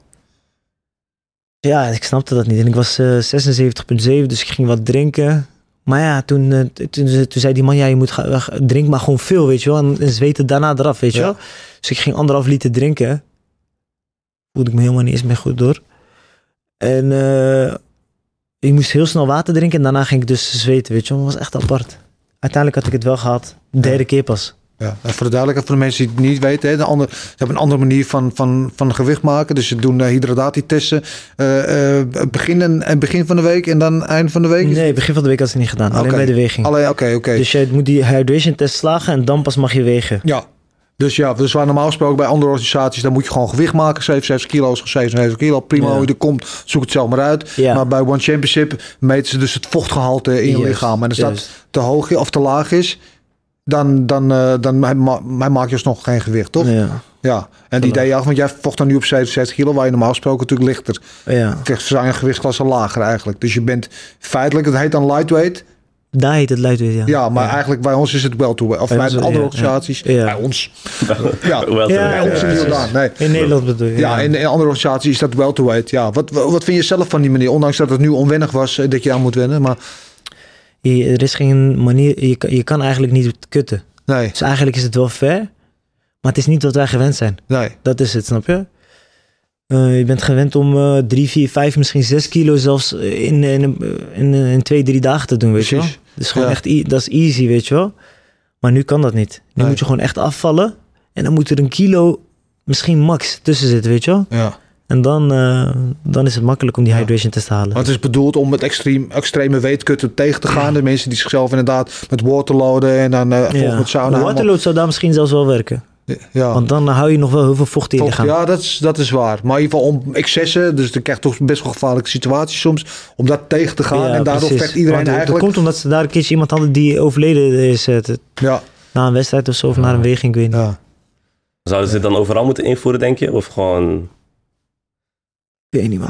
Ja, ik snapte dat niet. En ik was eh 76,7, dus ik ging wat drinken. Maar ja, toen, eh, toen, toen zei die man, ja, je moet gaan, drink maar gewoon veel, weet je wel. En, en zweet het daarna eraf, weet je Ja. wel. Dus ik ging anderhalf liter drinken. Voelde ik me helemaal niet eens meer goed door. En eh ik moest heel snel water drinken en daarna ging ik dus zweten, weet je wel. Dat was echt apart. Uiteindelijk had ik het wel gehad. De derde keer pas. Ja, en voor de duidelijkheid voor de mensen die het niet weten, hè, de andere, ze hebben een andere manier van, van, van gewicht maken. Dus ze doen uh, hydratatietesten. eh, eh, begin, en, begin van de week en dan eind van de week. Nee, begin van de week had het niet gedaan. Alleen bij de weging. Alleen, oké, oké. Dus je moet die hydration test slagen en dan pas mag je wegen. Ja. Dus ja, dus waar normaal gesproken bij andere organisaties, dan moet je gewoon gewicht maken. 77 kilo is 77 kilo. Prima Ja. hoe je er komt, zoek het zelf maar uit. Ja. Maar bij One Championship meten ze dus het vochtgehalte in je lichaam. En als dat te hoog of te laag is, dan, dan, eh, dan ma- ma- maak je alsnog geen gewicht, toch? Ja. Ja. En die idee af, want jij vocht dan nu op 77 kilo, waar je normaal gesproken natuurlijk lichter. ja. Tegen zijn gewichtsklasse lager eigenlijk. Dus je bent feitelijk, het heet dan lightweight. Daar heet het luidweer, ja. Ja, maar eigenlijk bij ons is het welterweight. Of Bij bij, ons, andere ja, organisaties. ja. Bij ons. Ja, Wel bij ons in ja, Jordaan. Nee. In Nederland bedoel je. Ja, in, in andere organisaties is dat welterweight. Ja, wat, wat vind je zelf van die manier? Ondanks dat het nu onwennig was eh, dat je aan moet wennen. Maar Je- er is geen manier, je, kan- je kan eigenlijk niet kutten. nee, Dus eigenlijk is het wel fair, maar het is niet wat wij gewend zijn. nee. Dat is het, snap je? Eh, je bent gewend om eh 3, 4, 5, misschien 6 kilo zelfs in, in, in, in twee, drie dagen te doen, weet je wel? Is gewoon Ja. echt, dat is easy, weet je wel? Maar nu kan dat niet. Nu Nee. moet je gewoon echt afvallen en dan moet er een kilo misschien max tussen zitten, weet je wel? Ja. En dan, eh, dan is het makkelijk om die Ja. hydration test te halen. Want het is bedoeld om het extreem, extreme weetkutten tegen te gaan. De mensen die zichzelf inderdaad met waterloaden en dan eh volgens met sauna. Waterload zou daar misschien zelfs wel werken. Ja. Want dan hou je nog wel heel veel vocht in je Vocht, lichaam. ja, dat is, dat is waar. Maar in ieder geval om excessen, dus dan krijg je toch best wel gevaarlijke situaties soms, om dat tegen te gaan. Ja, en daardoor precies. vecht iedereen Want het- eigenlijk. Dat komt omdat ze daar een keertje iemand hadden die overleden is. eh, te- Ja, na een wedstrijd of zo, of na een weging, ik weet niet. ja. Zouden ze het dan overal moeten invoeren, denk je? Of gewoon Ik weet niet, man.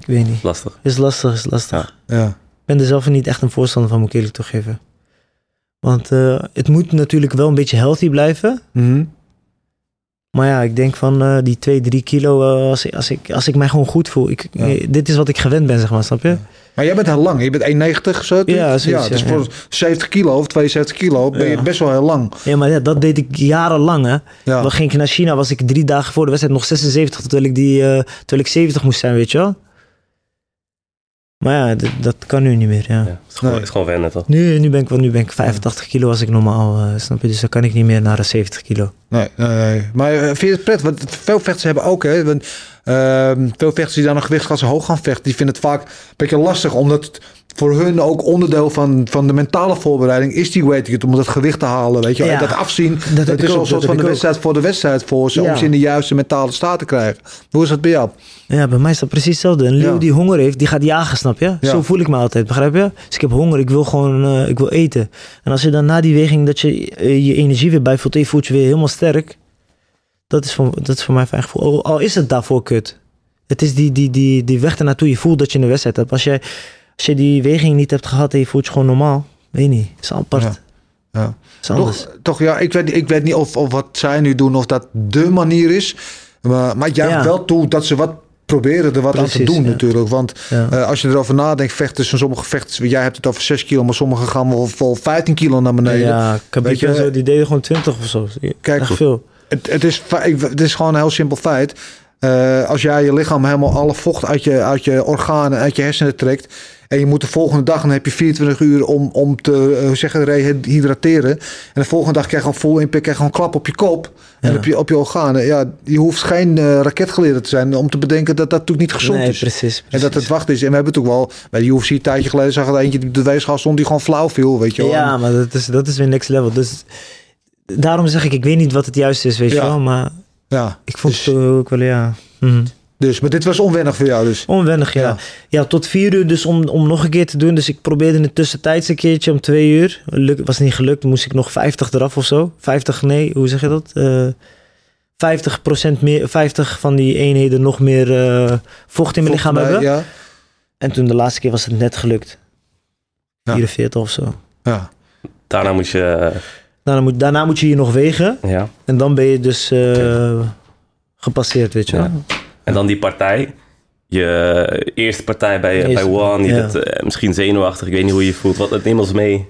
Ik weet niet. lastig? Is lastig, is lastig. ja. Ik ben er zelf niet echt een voorstander van, moet ik eerlijk toegeven. Want eh, het moet natuurlijk wel een beetje healthy blijven. Mhm. Maar ja, ik denk van eh, die 2, 3 kilo, eh, als, ik, als, ik, als ik mij gewoon goed voel. Ik, Ja. dit is wat ik gewend ben, zeg maar, snap je? Maar jij bent heel lang. Je bent 1,90 zo. Ja, zoiets, dus ja, voor ja. 70 kilo of 72 kilo ben je best wel heel lang. Ja, maar ja, dat deed ik jarenlang, hè. Ja. Dan ging ik naar China, was ik drie dagen voor de wedstrijd nog 76, terwijl ik, die, eh, terwijl ik 70 moest zijn, weet je wel. Maar ja, dat kan nu niet meer, ja. Ja, het is gewoon, Nee. het is gewoon wennen, toch? Nu, nu, ben ik, nu ben ik 85 kilo als ik normaal, eh, snap je? Dus dan kan ik niet meer naar de 70 kilo. Nee, nee, nee. Maar eh, vind je het prettig? Want veel vechters hebben ook, hè. want, veel vechters die dan een gewichtsklasse hoog gaan vechten, die vinden het vaak een beetje lastig, omdat het voor hun ook onderdeel van, van de mentale voorbereiding is die weight om dat gewicht te halen, weet je. Ja, En dat afzien, dat is ook, een soort van de wedstrijd voor de wedstrijd voor ze, Ja. om ze in de juiste mentale staat te krijgen. Hoe is dat bij jou? Ja, bij mij is dat precies hetzelfde. Een leeuw Ja. die honger heeft, die gaat jagen, snap je? Ja. Zo voel ik me altijd, begrijp je? Dus ik heb honger, ik wil gewoon, eh, ik wil eten. En als je dan na die weging, dat je eh, je energie weer bijvoelt je voelt je weer helemaal sterk. Dat is voor, dat is voor mij fijn gevoel. Al, is het daarvoor kut. Het is die, die, die, die weg ernaartoe. Je voelt dat je een wedstrijd hebt. Als je, als je die weging niet hebt gehad en je voelt je gewoon normaal. Weet niet, is apart. Ja. Ja. Is. Toch, toch ja, ik weet, ik weet niet of, of wat zij nu doen, of dat de manier is. Maar, maar jij Ja. wel toe dat ze wat proberen er wat aan te doen ja. natuurlijk. Want Ja. eh, als je erover nadenkt, vechten van sommige vechters, jij hebt het over 6 kilo, maar sommigen gaan wel vol 15 kilo naar beneden. ja, Khabib Weet je, en zo, die deden gewoon 20 of zo. Kijk, Echt veel. Het, het, is, het is gewoon een heel simpel feit. Eh, als jij je lichaam helemaal alle vocht uit je, uit je organen, uit je hersenen trekt. En je moet de volgende dag, dan heb je 24 uur om, om te eh, hoe zeg je, rehydrateren. En de volgende dag krijg je gewoon full impact, krijg je gewoon een klap op je kop. En Ja. op je, op je organen. Ja, je hoeft geen raketgeleerde te zijn om te bedenken dat dat natuurlijk niet gezond nee, is. precies, precies. En dat het wacht is. En we hebben het ook wel bij de UFC een tijdje geleden zag er eentje de weegschaal stond die gewoon flauw viel, weet je wel. Ja, maar dat is, dat is weer next level. Dus daarom zeg ik, ik weet niet wat het juiste is, weet je wel. Maar ja. ik vond dus, het ook wel, ja... mhm. dus, maar dit was onwennig voor jou dus. Onwennig, ja. Ja. ja. tot vier uur dus om, om nog een keer te doen. Dus ik probeerde het tussentijds een keertje om twee uur. Luk, was niet gelukt, moest ik nog 50 eraf of zo. 50, nee, hoe zeg je dat? Eh 50% meer, 50 van die eenheden nog meer eh, vocht in mijn lichaam hebben. Ja. En toen de laatste keer was het net gelukt. Ja. 44 of zo. ja. Daarna moet je Daarna moet, daarna moet je je nog wegen. Ja. En dan ben je dus eh, gepasseerd, weet je wel. Ja. En dan die partij. Je eerste partij bij, bij Eerste, One. Ja. bent eh, misschien zenuwachtig. Ik weet niet hoe je je voelt. Wat, neem ons mee.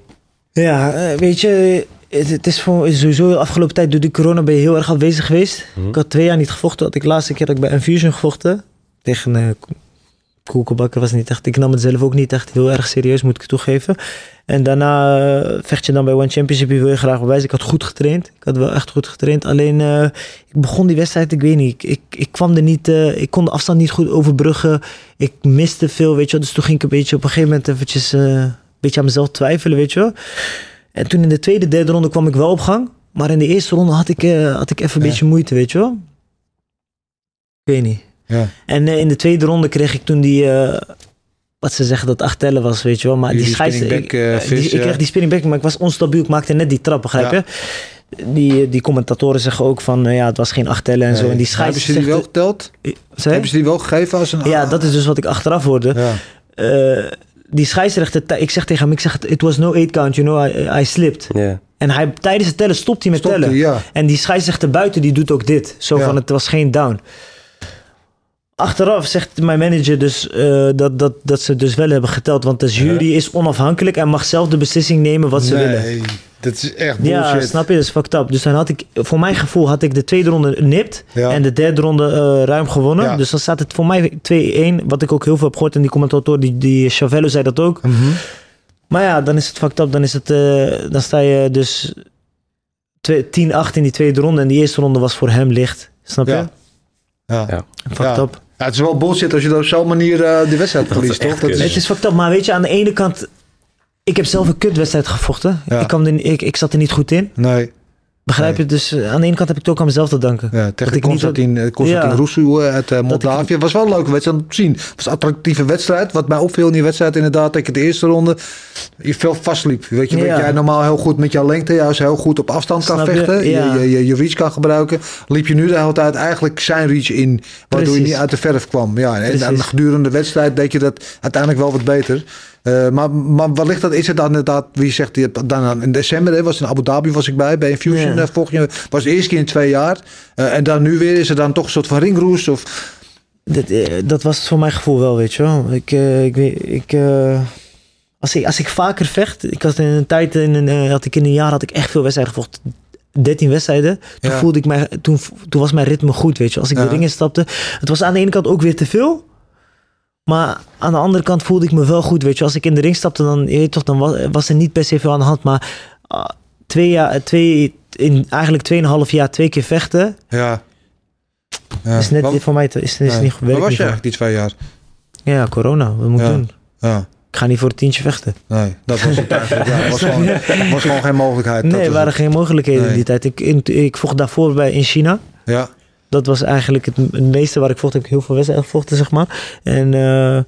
Ja, eh, weet je, het, het is voor, sowieso de afgelopen tijd door die corona ben je heel erg afwezig geweest. Mhm. Ik had twee jaar niet gevochten. Had ik de laatste keer dat ik bij Infusion gevochten. Tegen Koelkenbakker was niet echt. Ik nam het zelf ook niet echt heel erg serieus, moet ik toegeven. En daarna eh, vecht je dan bij One Championship. Je wil je graag bewijzen. Ik had goed getraind. Ik had wel echt goed getraind. Alleen eh, ik begon die wedstrijd, ik weet niet. Ik, ik, ik kwam er niet, eh, ik kon de afstand niet goed overbruggen. Ik miste veel, weet je wel. Dus toen ging ik een beetje op een gegeven moment eventjes een beetje aan mezelf twijfelen, weet je wel. En toen in de tweede, derde ronde kwam ik wel op gang. Maar in de eerste ronde had ik, had ik even een Ja. beetje moeite, weet je wel. Ik weet niet. Ja. En eh, in de tweede ronde kreeg ik toen die, eh, wat ze zeggen dat acht tellen was, weet je wel. Maar Die die, scheids, spinning ik, back, eh, vis, die- ik kreeg die spinning back, maar ik was onstabiel. Ik maakte net die trap, begrijp je? Die, die commentatoren zeggen ook van, ja, het was geen acht tellen en zo. En die Hebben ze die wel geteld? Zei? Hebben ze die wel gegeven als een... Ja, dat is dus wat ik achteraf hoorde. Ja. Die scheidsrechter, ik zeg tegen hem, ik zeg, it was no eight count, you know, I, I slipped. En hij, tijdens het tellen stopt hij met tellen. ja. En die scheidsrechter buiten, die doet ook dit. Zo Ja. van, het was geen down. Achteraf zegt mijn manager dus eh, dat, dat, dat ze dus wel hebben geteld. Want de jury is onafhankelijk en mag zelf de beslissing nemen wat ze willen. Nee, dat is echt Ja, bullshit. snap je? Dat is fucked up. Dus dan had ik, voor mijn gevoel had ik de tweede ronde nipt. Ja. En de derde ronde eh, ruim gewonnen. Ja. Dus dan staat het voor mij 2-1. Wat ik ook heel veel heb gehoord. En die commentator, die, die Chavello zei dat ook. Mhm. Maar ja, dan is het fucked up. Dan, is het, eh, dan sta je dus twee- 10-8 in die tweede ronde. En die eerste ronde was voor hem licht. Snap je? Ja. Ja. Ja. Fucked Ja. up. Ja, het is wel bullshit als je op zo'n manier eh, de wedstrijd is verliest, toch? Dat kut. Het is fucked up. Maar weet je, aan de ene kant... Ik heb zelf een kutwedstrijd gevochten. Ja. Ik, kwam er, ik, ik zat er niet goed in. Nee, Begrijp je? Dus eh, aan de ene kant heb ik het ook aan mezelf te danken. ja, Dat tegen ik niet- Constantin, eh, Constantin Ja. Rousseau uit ik- Moldavië. Het was wel een leuke wedstrijd om te zien. Het was een attractieve wedstrijd. Wat mij opviel in die wedstrijd inderdaad, dat je de eerste ronde je veel vastliep. Weet je, Ja. wat jij normaal heel goed met jouw lengte juist heel goed op afstand kan je? vechten. Ja. Je, je, je, reach kan gebruiken. Liep je nu de hele tijd eigenlijk zijn reach in. Waardoor je niet uit de verf kwam. Ja, en dan Precies. gedurende de wedstrijd deed je dat uiteindelijk wel wat beter. Eh, maar, maar wellicht dat is het dan inderdaad, wie zegt, die- dan in december hè, was in Abu Dhabi was ik bij, bij Infusion vorig jaar. Was de eerste keer in twee jaar. Eh, en dan nu weer is er dan toch een soort van ringroes of... Dat, eh, dat was het voor mijn gevoel wel, weet je wel. Ik, ik, ik, als, ik, als ik vaker vecht... Ik had in een tijd, in een, had ik in een jaar had ik echt veel wedstrijden gevochten. 13 wedstrijden. Toen, Ja. voelde ik mij, toen, toen was mijn ritme goed, weet je. Als ik Ja. de ring instapte. Het was aan de ene kant ook weer te veel. Maar aan de andere kant voelde ik me wel goed, weet je. Als ik in de ring stapte, dan, je weet toch, dan was, was er niet per se veel aan de hand. Maar ah, twee jaar, twee, in eigenlijk tweeënhalf jaar twee keer vechten... Ja. ja. is net Waar- voor mij te, is, is niet Waar werkt was je eigenlijk die twee jaar? Ja, corona. Wat moet ik Ja. doen? Ja. Ik ga niet voor het tientje vechten. Nee, dat was het eigenlijk. Ja, was, gewoon, was gewoon geen mogelijkheid. Nee, er waren geen mogelijkheden Nee. in die tijd. Ik, in, ik vocht daarvoor bij in China. Ja, Dat was eigenlijk het, het meeste waar ik vocht. Ik heb heel veel wedstrijden gevochten, zeg maar. En eh,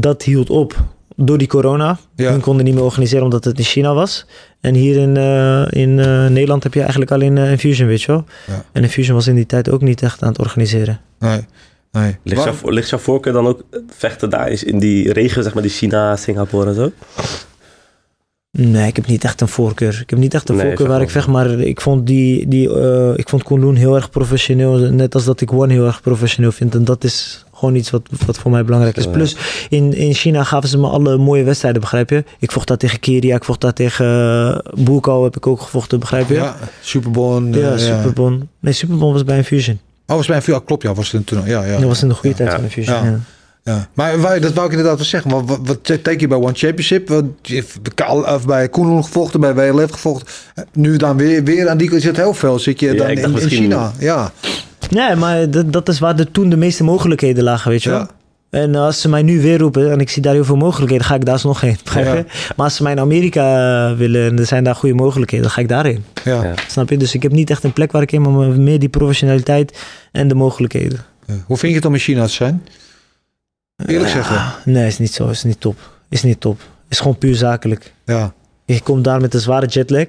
dat hield op door die corona. Ja. Hun konden niet meer organiseren omdat het in China was. En hier in, eh, in eh, Nederland heb je eigenlijk alleen Infusion, weet je wel. Ja. En Infusion was in die tijd ook niet echt aan het organiseren. nee. nee. Ligt, jouw, ligt jouw voorkeur dan ook vechten daar is in die regio, zeg maar, die China, Singapore en zo? Nee, ik heb niet echt een voorkeur. Ik heb niet echt een Nee, voorkeur waar ik vecht, maar ik vond, die, die, eh, ik vond Kunlun heel erg professioneel. Net als dat ik One heel erg professioneel vind. En dat is gewoon iets wat, wat voor mij belangrijk is. Ja. Plus, in, in China gaven ze me alle mooie wedstrijden, begrijp je? Ik vocht daar tegen Kiria, ik vocht daar tegen uh, heb ik ook gevochten, begrijp je? Ja, Superbon. Ja, eh, Superbon. Nee, Superbon was bij Infusion. Oh, was bij een ja, klopt, ja, was het toen. Ja, ja. Dat was in de goede tijd Ja. van Infusion. Ja. Ja. Ja, maar dat wou ik inderdaad wel zeggen. Wat, wat, wat teken je bij One Championship? Wat, of bij Koenhoen gevochten, bij WLF gevochten. Eh, Nu dan weer, weer aan die kant zit heel veel. Zit je Ja, dan in, in China? Ja. Nee, maar dat, dat is waar de, toen de meeste mogelijkheden lagen, weet je wel. Ja. En als ze mij nu weer roepen en ik zie daar heel veel mogelijkheden, ga ik daar alsnog heen. Ja. Maar als ze mij in Amerika eh, willen en er zijn daar goede mogelijkheden, dan ga ik daarheen. Ja. Ja. Snap je? Dus ik heb niet echt een plek waar ik in, maar meer die professionaliteit en de mogelijkheden. Ja. Hoe vind je het om in China te zijn? Eerlijk zeggen. Nee, is niet zo. Is niet top. Is niet top. Is gewoon puur zakelijk. Ja. Je komt daar met een zware jetlag.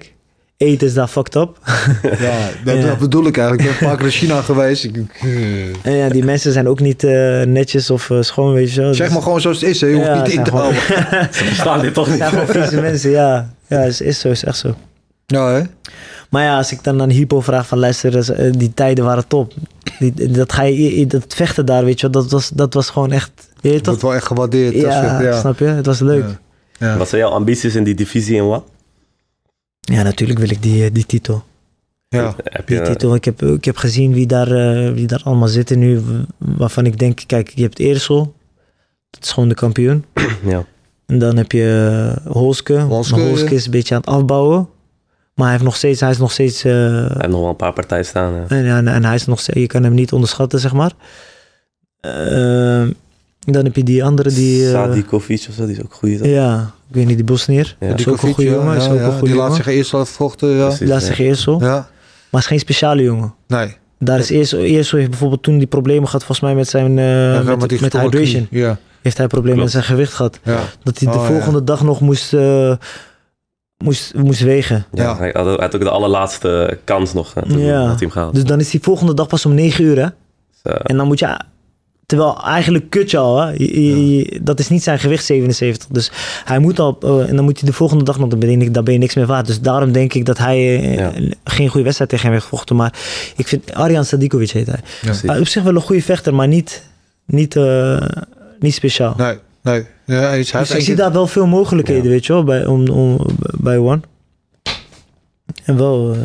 Eten is daar fucked up. Ja, dat, Ja. dat bedoel ik eigenlijk. Ik ben keer in China geweest. Ik, eh, En ja, die mensen zijn ook niet eh, netjes of eh, schoon, weet je wel. zeg Dus- maar gewoon zoals het is. Hè. Je hoeft Ja, niet in te houden. Ze verstaan dit toch niet? gewoon vieze mensen, ja. Ja, is, is zo, is echt zo. Ja, hè? Maar ja, als ik dan aan Hypo vraag van luister, eh, die tijden waren top. Die, dat, ga je, dat vechten daar, weet je wel, dat was, dat was gewoon echt... Je wordt toch? wel echt gewaardeerd. Ja, soort- ja. snap je? Het was leuk. Ja. Ja. Wat zijn jouw ambities in die divisie en wat? Ja, natuurlijk wil ik die, eh, die titel. Ja. Heb Die je, titel. Ik heb, ik heb gezien wie daar, eh, wie daar allemaal zitten nu. Waarvan ik denk, kijk, je hebt Eersel. Dat is gewoon de kampioen. ja. En dan heb je Holske. Holske, Holske is een beetje aan het afbouwen. Maar hij, heeft nog steeds, hij is nog steeds... eh, Hij heeft nog wel een paar partijen staan. Ja. en, en, en hij is nog steeds... Je kan hem niet onderschatten, zeg maar. Eh, dan heb je die andere die... eh, Sadikovic of zo, die is ook goed. ja, ik weet niet, die Bosnier. Ja. Ja, is Die ook een goede ja, jongen. Is ja, ook ja. een goede Die laat zich eerst laten vochten. Ja. Precies. Laat zich Eersel. ja. Maar is geen speciale jongen. Nee. Daar is eerst, eerst heeft bijvoorbeeld toen die problemen gehad, volgens mij met zijn uh, Ja, met, die met getrokken hydration. Ja. Heeft hij problemen Klopt. met zijn gewicht gehad. Ja. Dat hij de Oh, ja. volgende dag nog moest, eh, moest, moest wegen. Ja, Ja. Hij, had, hij had ook de allerlaatste kans nog. eh, Toen Ja. had hij hem gehaald. Dus dan is die volgende dag pas om 9 uur. Hè? Eh, En dan moet je. Terwijl eigenlijk kut je al. Hè? Je- je- je- dat is niet zijn gewicht 77. Dus hij moet al. eh, en dan moet hij de volgende dag nog. Dan ben je, dan ben je niks meer waard. Dus daarom denk ik dat hij eh, Ja. geen goede wedstrijd tegen hem heeft gevochten. Maar ik vind Arjan Sadikovic heet hij. precies. Hij is op zich wel een goede vechter, maar niet, niet, eh, niet speciaal. Nee. Nee. Ja, hij is, Dus heeft ik zie daar wel veel mogelijkheden, Ja. weet je wel, bij, om, om, bij One. En wel, eh,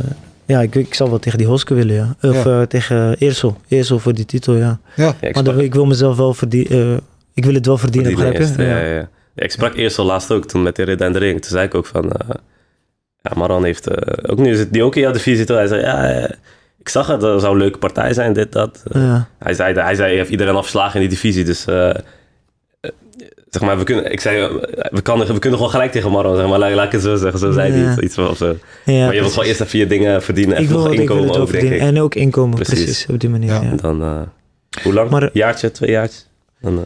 ja, ik, ik zou wel tegen die Hoske willen, ja. Of Ja. eh, tegen Eersel. Eersel voor die titel, ja. Ja. Ja, ik Maar dan- ik wil mezelf wel verdienen. ik wil het wel verdienen, die begrijp je? ja. Ja, ja. Ja, ik sprak eerst al laatst ook, toen met de ridder en de ring. Toen zei ik ook van... eh, ja, Maran heeft... eh, ook nu zit die ook in jouw divisie. Toen hij zei, ja, eh, ik zag het, dat zou een leuke partij zijn, dit, dat. Eh, Ja. Hij zei, hij zei, je heeft iedereen afgeslagen in die divisie, dus... eh, eh, zeg maar, we kunnen, ik zei, we, kan, we kunnen gewoon gelijk tegen Maran, zeg maar, laat, laat ik het zo zeggen. Zo zei hij Ja. iets, iets van, of zo. Ja, maar je wilt gewoon eerst even je dingen verdienen en ik wil, nog ik wil inkomen denk ik. En ook inkomen, precies. Precies. op die manier. Ja. Dan, eh, hoe lang? Maar- jaartje, twee jaartjes? Dan,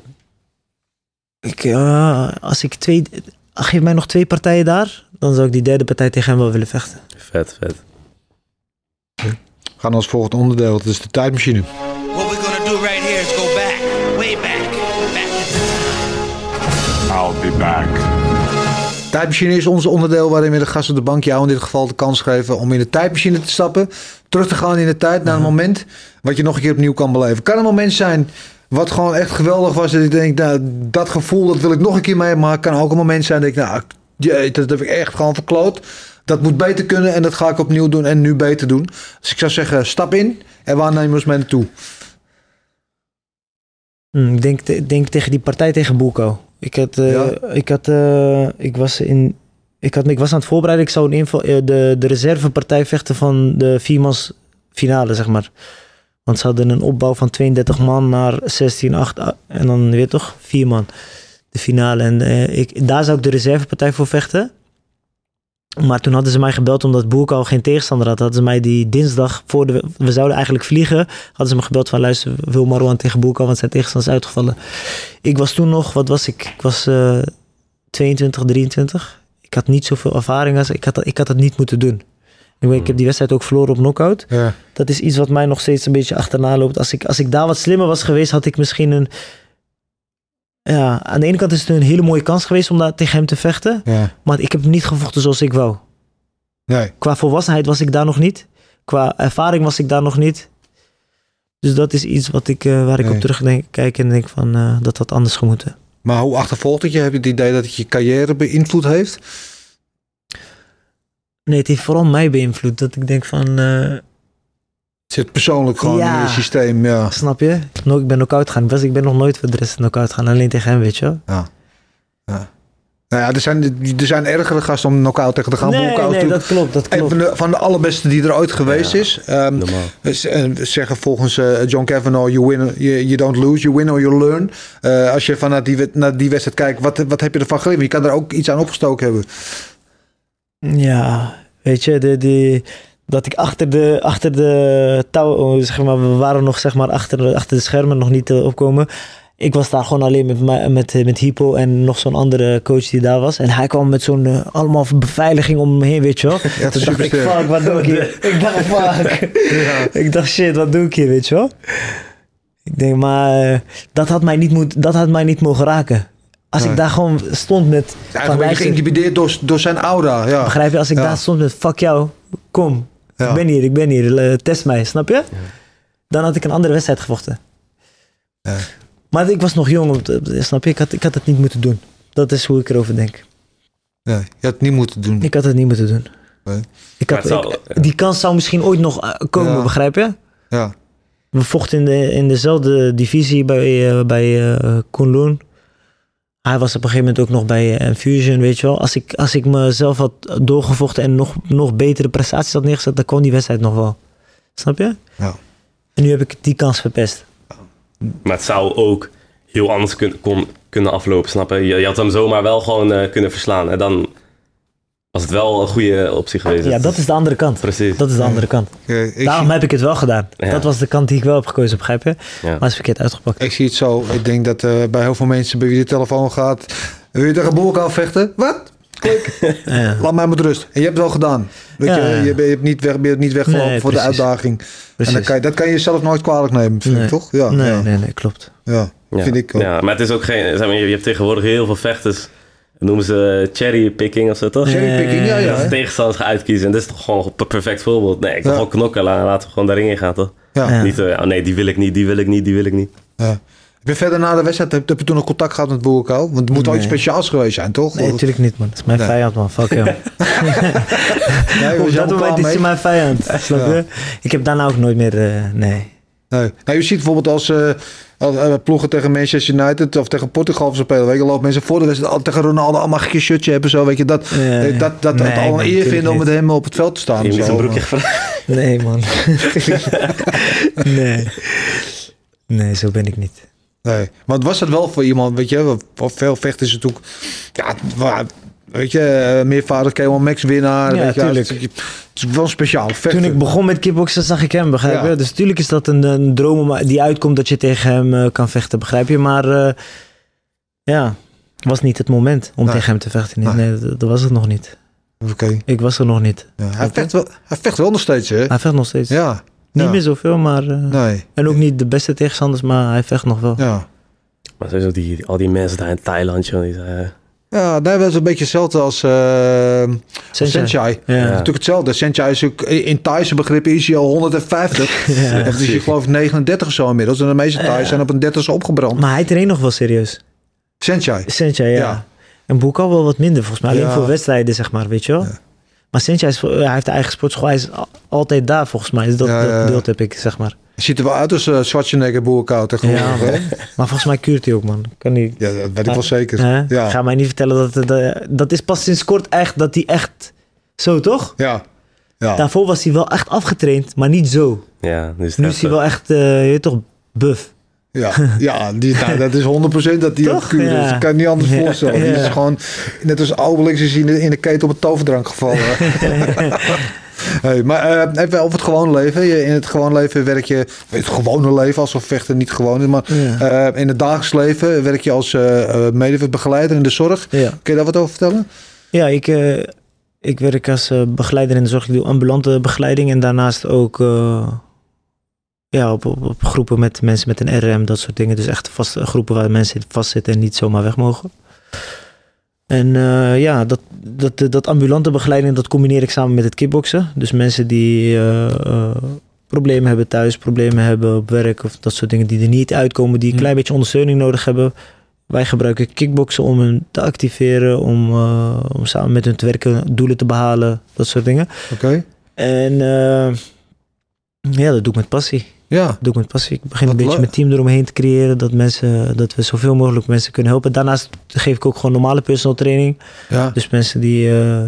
eh, Ik, eh, als ik twee... Geef mij nog twee partijen daar, dan zou ik die derde partij tegen hem wel willen vechten. vet, vet. We gaan als volgend onderdeel. Dat is de tijdmachine. Back. Tijdmachine is ons onderdeel waarin we de gast op de bank jou in dit geval de kans geven om in de tijdmachine te stappen. Terug te gaan in de tijd naar een moment wat je nog een keer opnieuw kan beleven. Kan een moment zijn wat gewoon echt geweldig was. Dat ik denk, nou, dat gevoel dat wil ik nog een keer meemaken. Kan ook een moment zijn dat ik, nou, jee, dat heb ik echt gewoon verkloot. Dat moet beter kunnen en dat ga ik opnieuw doen en nu beter doen. Dus ik zou zeggen, stap in en waar nemen we ons mee naartoe? Hm, ik denk, denk tegen die partij tegen Boeko. Ik, had, eh, Ja? ik, had, eh, ik, was in, ik, had, ik was aan het voorbereiden. Ik zou een inval, eh, de, de reservepartij vechten van de viermans finale, zeg maar. Want ze hadden een opbouw van 32 man naar 16, 8 ah, en dan weer toch vier man. De finale. En ik, daar zou ik de reservepartij voor vechten. Maar toen hadden ze mij gebeld omdat Boerko al geen tegenstander had. Hadden ze mij die dinsdag voor de... We zouden eigenlijk vliegen. Hadden ze me gebeld van luister, wil Marwan tegen Boerko, want zijn tegenstander is uitgevallen. Ik was toen nog, wat was ik? Ik was eh 22, 23. Ik had niet zoveel ervaring als ik had. Ik had het niet moeten doen. Ik heb die wedstrijd ook verloren op knockout. Ja. Dat is iets wat mij nog steeds een beetje achterna loopt. Als ik, als ik daar wat slimmer was geweest, had ik misschien een. Ja, aan de ene kant is het een hele mooie kans geweest om daar tegen hem te vechten. Ja. Maar ik heb hem niet gevochten zoals ik wou. Nee. Qua volwassenheid was ik daar nog niet. Qua ervaring was ik daar nog niet. Dus dat is iets wat ik, eh, waar ik Nee. op terug denk, kijk en denk van eh, dat had anders gemoeten. Maar hoe achtervolgt het je? Heb je het idee dat het je carrière beïnvloed heeft? Nee, het heeft vooral mij beïnvloed. Dat ik denk van, eh, zit persoonlijk gewoon Ja. in je systeem. Ja. snap je? No- Ik ben knock-out gegaan. Ik, was, ik ben nog nooit voor de rest knock-out gegaan. Alleen tegen hem, weet je wel. Nou ja, er zijn, er zijn ergere gasten om knock-out tegen te gaan. nee, nee, dat klopt. Dat klopt. van de, van de allerbeste die er ooit geweest Ja. is. Ehm, Normaal. ze- eh, zeggen volgens eh, John Kavanaugh, you, win, you, you don't lose, you win or you learn. Eh, als je vanuit die, wed- naar die wedstrijd kijkt, wat, wat heb je ervan geleerd? Je kan er ook iets aan opgestoken hebben. Ja, weet je, de, die, dat ik achter de, achter de touw, oh, zeg maar, we waren nog zeg maar achter, achter de schermen nog niet eh, opkomen. Ik was daar gewoon alleen met, met, met Hypo en nog zo'n andere coach die daar was. En hij kwam met zo'n eh, allemaal beveiliging om me heen, weet je wel. Ja, Toen dacht ik, fuck, wat doe ik hier? ik dacht, fuck. Ik dacht, shit, wat doe ik hier, weet je wel? Ik denk, maar eh, dat, had mij niet moet, dat had mij niet mogen raken. Als ik daar gewoon stond met... Hij van, is luister, geïntimideerd door, door zijn aura. Ja. Begrijp je, als ik daar stond met fuck jou, kom, Ja. ik ben hier, ik ben hier, eh, test mij, snap je? Dan had ik een andere wedstrijd gevochten. Ja. Maar ik was nog jong, te- snap je? Ik had, ik had het niet moeten doen. Dat is hoe ik erover denk. Ja, je had het niet moeten doen. Ik had het niet moeten doen. Nee. Ik had, het zou- ik- die kans zou misschien ooit nog eh, komen, Ja. begrijp je? Ja. We vochten in, de, in dezelfde divisie bij, eh bij eh Kunlun. Hij was op een gegeven moment ook nog bij eh, Infusion, weet je wel. Als ik, als ik mezelf had doorgevochten en nog, nog betere prestaties had neergezet, dan kwam die wedstrijd nog wel. Snap je? Ja. En nu heb ik die kans verpest. Maar het zou ook heel anders kun, kon, kunnen aflopen, snap je? je? je had hem zomaar wel gewoon eh, kunnen verslaan. En dan was het wel een goede optie geweest. Ja, dat is de andere kant. Precies. Dat is de andere kant. Ik, ik, Daarom zie, heb ik het wel gedaan. Ja. Dat was de kant die ik wel heb gekozen, begrijp je? Ja. Maar het is verkeerd uitgepakt. ik zie het zo. Ik denk dat eh, bij heel veel mensen bij wie de telefoon gaat... Wil je tegen Boerkaal vechten? Wat? Klik. Ja. Laat mij met rust. En je hebt het wel gedaan. Weet Ja, je, ja. je, bent- je hebt niet, weg, niet weggelopen Nee, voor de precies. uitdaging. En Precies. dan kan je, dat kan je jezelf nooit kwalijk nemen, vind Nee. ik, toch? Ja, nee, ja, nee, nee, klopt. ja. Ja. vind ik ook. Ja, maar het is ook geen... Zeg maar, je, je hebt tegenwoordig heel veel vechters... noemen ze cherrypicking of zo, toch? Cherrypicking, ja, ja. Dat ze tegenstanders gaan uitkiezen. En dat is toch gewoon een perfect voorbeeld. Nee, ik wil Ja. gewoon knokken. la- Laten we gewoon daarin in gaan, toch? Ja. Ja. Niet, eh, oh nee, die wil ik niet, die wil ik niet, die wil ik niet. Ja. Heb je verder na de wedstrijd, heb, heb je toen nog contact gehad met Boerkaal? Want het moet wel iets speciaals geweest zijn, toch? Nee, natuurlijk niet, man. Dat is mijn Nee. vijand, man. Fuck hem. Nee, Op dat moment is hij mijn vijand. Snap Ja. Ik heb daarna ook nooit meer... eh, nee. Nee. Nou, je ziet bijvoorbeeld als, eh, als eh, ploegen tegen Manchester United of tegen Portugal spelen, weet je, lopen mensen voor de wedstrijd tegen Ronaldo allemaal een shirtje hebben, zo, weet je, dat, ja. dat, dat Nee, het al man, een eer vinden om met hem op het veld te staan. Je moet broekje gevraagd. Nee, man. nee. Nee, zo ben ik niet. Nee, want was het wel voor iemand, weet je, voor veel vechters is het ook, ja, weet je, eh, meervoudig K1 Max winnaar, Ja, weet je. Het, is- het is wel een speciaal. Toen ik begon met kickboksen zag ik hem, begrijp je? Ja. Dus natuurlijk is dat een, een droom om- die uitkomt dat je tegen hem eh, kan vechten, begrijp je? Maar eh, ja, was niet het moment om Nee. tegen hem te vechten. Nee, dat, dat was het nog niet. Oké. Ik was er nog niet. Ja, hij, vecht wel, hij vecht wel nog steeds, hè? Hij vecht nog steeds. Ja. Niet ja. meer zoveel, maar... eh, Nee, En ook niet de beste tegenstanders, maar hij vecht nog wel. ja. Maar sowieso die, die- al die mensen daar in Thailand, joh, die zijn... Ja, daar was een beetje hetzelfde als Senchai. Senchai. Ja. Natuurlijk hetzelfde. Senchai is ook in Thaise begrippen is hij al 150. Ja. Is hij geloof ik 39 of zo inmiddels. En de meeste Thais zijn op een 30 opgebrand. Maar hij traint nog wel serieus. Senchai. Senchai, ja. Ja. En Boekal wel wat minder volgens mij. Alleen voor wedstrijden, zeg maar, weet je wel. Maar is, hij heeft een eigen sportschool. Hij is al- altijd daar volgens mij. Dus dat, Ja, ja, ja. dat beeld heb ik, zeg maar. Ziet er wel uit als uh, Schwarzenegger boerkoud. Ja? Maar volgens mij kuurt hij ook, man. Kan niet. Ja, dat weet ik wel zeker. Hè? Ja. Ga mij niet vertellen dat het... eh, dat is pas sinds kort echt dat hij echt... Zo, toch? Ja. Ja. Daarvoor was hij wel echt afgetraind, maar niet zo. Ja, nu is het Nu is hij wel echt, eh, je weet toch, buff. Ja, ja die, nou, dat is 100% dat die Toch? kuur is. Dat kan niet anders Ja, voorstellen. Die ja. is gewoon, net als Obelix is in de, in de keten op een toverdrank gevallen. hey, maar eh, even over het gewone leven. Je, in het gewone leven werk je, het gewone leven, alsof vechten niet gewoon is. Maar eh, in het dagelijks leven werk je als uh, medebegeleider in de zorg. Kun je daar wat over vertellen? Ja, ik, ik werk als begeleider in de zorg. Ik doe ambulante begeleiding en daarnaast ook ja, op, op, op groepen met mensen met een RM, dat soort dingen. Dus echt vaste groepen waar mensen vastzitten en niet zomaar weg mogen. En eh, ja, dat, dat, dat ambulante begeleiding, dat combineer ik samen met het kickboksen. Dus mensen die eh, eh, problemen hebben thuis, problemen hebben op werk of dat soort dingen die er niet uitkomen, die een klein beetje ondersteuning nodig hebben. Wij gebruiken kickboksen om hen te activeren, om, om samen met hun te werken, doelen te behalen, dat soort dingen. Oké. Okay. En ja, dat doe ik met passie. Ja. Dat doe ik met passie. Ik begin Wat een beetje mijn team eromheen te creëren, dat, mensen, dat we zoveel mogelijk mensen kunnen helpen. Daarnaast geef ik ook gewoon normale personal training. Ja. Dus mensen die, uh,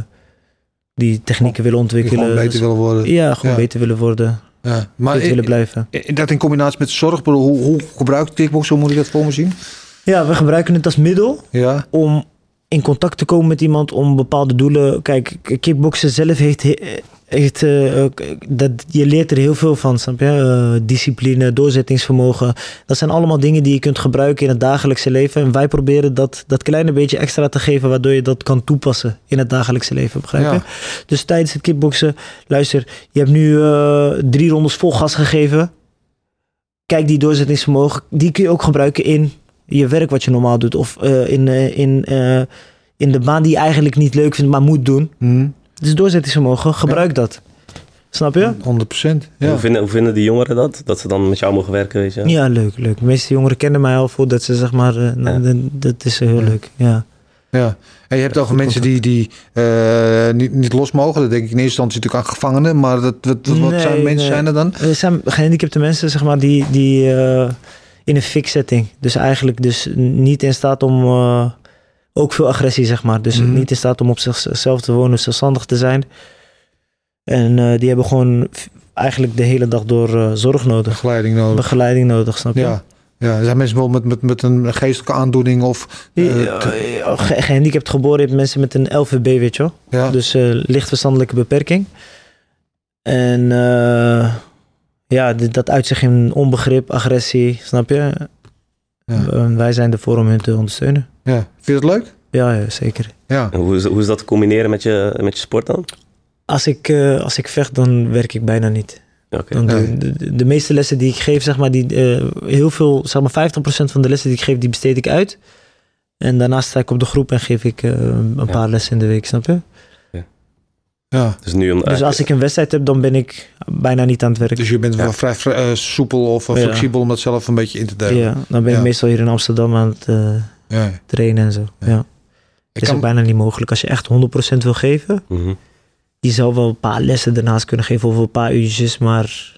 die technieken willen ontwikkelen. Die gewoon beter willen worden. Ja, gewoon ja. beter willen worden. Ja. Maar in, willen blijven. Dat in combinatie met zorg, hoe, hoe gebruikt kickboksen, hoe moet ik dat voor me zien? Ja, we gebruiken het als middel ja. om in contact te komen met iemand om bepaalde doelen. Kijk, kickboksen zelf heeft, heeft uh, dat, je leert er heel veel van, snap je? Uh, discipline, doorzettingsvermogen. Dat zijn allemaal dingen die je kunt gebruiken in het dagelijkse leven. En wij proberen dat, dat kleine beetje extra te geven, waardoor je dat kan toepassen in het dagelijkse leven, begrijp je? Ja. Dus tijdens het kickboksen, luister, je hebt nu uh, drie rondes vol gas gegeven. Kijk, die doorzettingsvermogen, die kun je ook gebruiken in je werk wat je normaal doet. Of uh, in, uh, in, uh, in de baan die je eigenlijk niet leuk vindt, maar moet doen. Mm. Dus doorzettingsvermogen, gebruik ja. dat. Snap je? 100%. Ja. Hoe, vinden, hoe vinden die jongeren dat? Dat ze dan met jou mogen werken, weet je? Ja, leuk, leuk. De meeste jongeren kennen mij al voordat ze zeg maar, eh, Ja. dat, dat is eh, heel Ja. leuk. Ja. Ja. En je hebt ook mensen die, die eh, niet, niet los mogen. Dat denk ik in eerste instantie natuurlijk aan gevangenen. Maar dat, wat, wat, Nee, zijn mensen nee. zijn er dan? Er zijn gehandicapte mensen zeg maar, die, die eh, in een fix setting. Dus eigenlijk dus niet in staat om. eh, ook veel agressie, zeg maar. Dus Mhm. niet in staat om op zichzelf te wonen, zelfstandig te zijn. En eh, die hebben gewoon eigenlijk de hele dag door eh, zorg nodig. Begeleiding nodig. Begeleiding nodig, snap je? Ja. ja. Er zijn mensen wel met, met, met een geestelijke aandoening of... eh, Ja, ja, ge- gehandicapt geboren hebt mensen met een LVB, weet je wel. ja. Dus eh licht verstandelijke beperking. En ja, dat uit zich in onbegrip, agressie, snap je? Ja. En wij zijn ervoor om hun te ondersteunen. ja. Vind je dat leuk? Ja, ja zeker. Ja. En Hoe is, hoe is dat te combineren met je, met je sport dan? Als ik, eh, als ik vecht, dan werk ik bijna niet. Oké. Dan Nee. de, de, de meeste lessen die ik geef, zeg maar, die, eh, heel veel, zeg maar 50% van de lessen die ik geef, die besteed ik uit. En daarnaast sta ik op de groep en geef ik eh, een Ja. paar lessen in de week, snap je? Ja. Dus nu om... Dus als ik een wedstrijd heb, dan ben ik bijna niet aan het werk. Dus je bent wel Ja. vrij, vrij, eh, soepel of eh, Ja. flexibel om dat zelf een beetje in te delen. Ja, dan ben ik Ja. meestal hier in Amsterdam aan het eh, Ja. trainen en zo. Ja. Ja. Ik Het is kan, ook bijna niet mogelijk. Als je echt 100% wil geven, Mhm. je zou wel een paar lessen daarnaast kunnen geven of een paar uurtjes, maar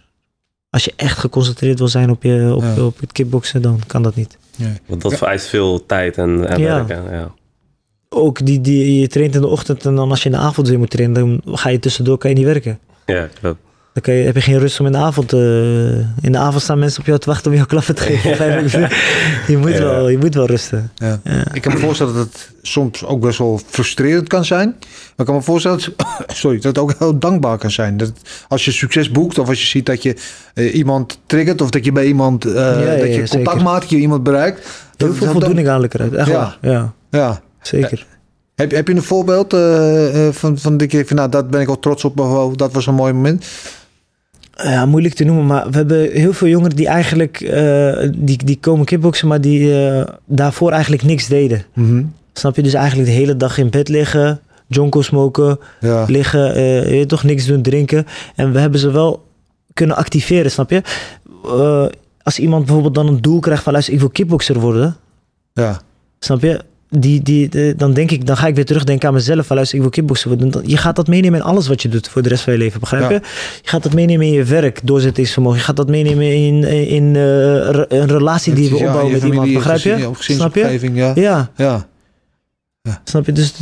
als je echt geconcentreerd wil zijn op, je, op, Ja. op het kickboksen, dan kan dat niet. Want dat Ja. vereist veel tijd en, en Ja. werk. hè, Ja. Ook die, die, je traint in de ochtend en dan als je in de avond weer moet trainen, dan ga je tussendoor kan je niet werken. ja, klopt. Dan kan je, heb je geen rust om in de avond te... In de avond staan mensen op jou te wachten om jou klappen te geven. Je moet Ja. wel, je moet wel rusten. ja. Ja. ik kan me voorstellen dat het soms ook best wel frustrerend kan zijn. Maar ik kan me voorstellen dat, sorry, dat het ook heel dankbaar kan zijn. Dat als je succes boekt of als je ziet dat je eh, iemand triggert... of dat je bij iemand eh, ja, dat je ja, contact maakt, dat je iemand bereikt. Heel dat- veel dat- voldoening ik eruit. Echt Ja. waar. Ja, Ja. Zeker. Heb, heb je een voorbeeld eh, eh, van, van je denkt van, nou, dat ben ik wel trots op, dat was een mooi moment? Ja, moeilijk te noemen, maar we hebben heel veel jongeren die eigenlijk eh, die, die komen kickboksen, maar die eh, daarvoor eigenlijk niks deden. Mhm. Snap je? Dus eigenlijk de hele dag in bed liggen, jonko smoken, Ja. liggen, eh, toch niks doen, drinken. En we hebben ze wel kunnen activeren, snap je? Eh, als iemand bijvoorbeeld dan een doel krijgt van luister, ik wil kickbokser worden, ja. snap je? Die, die, de- dan denk ik, dan ga ik weer terugdenken aan mezelf. Van, luister, ik wil worden. Dan- Je gaat dat meenemen in alles wat je doet voor de rest van je leven. Begrijp Ja. je? Je gaat dat meenemen in je werk, doorzettingsvermogen. Je gaat dat meenemen in, in eh, re- een relatie die we Ja, opbouwen met familie, iemand. Begrijp je? Snap je? ja. Ja, Ja. snap je? Dus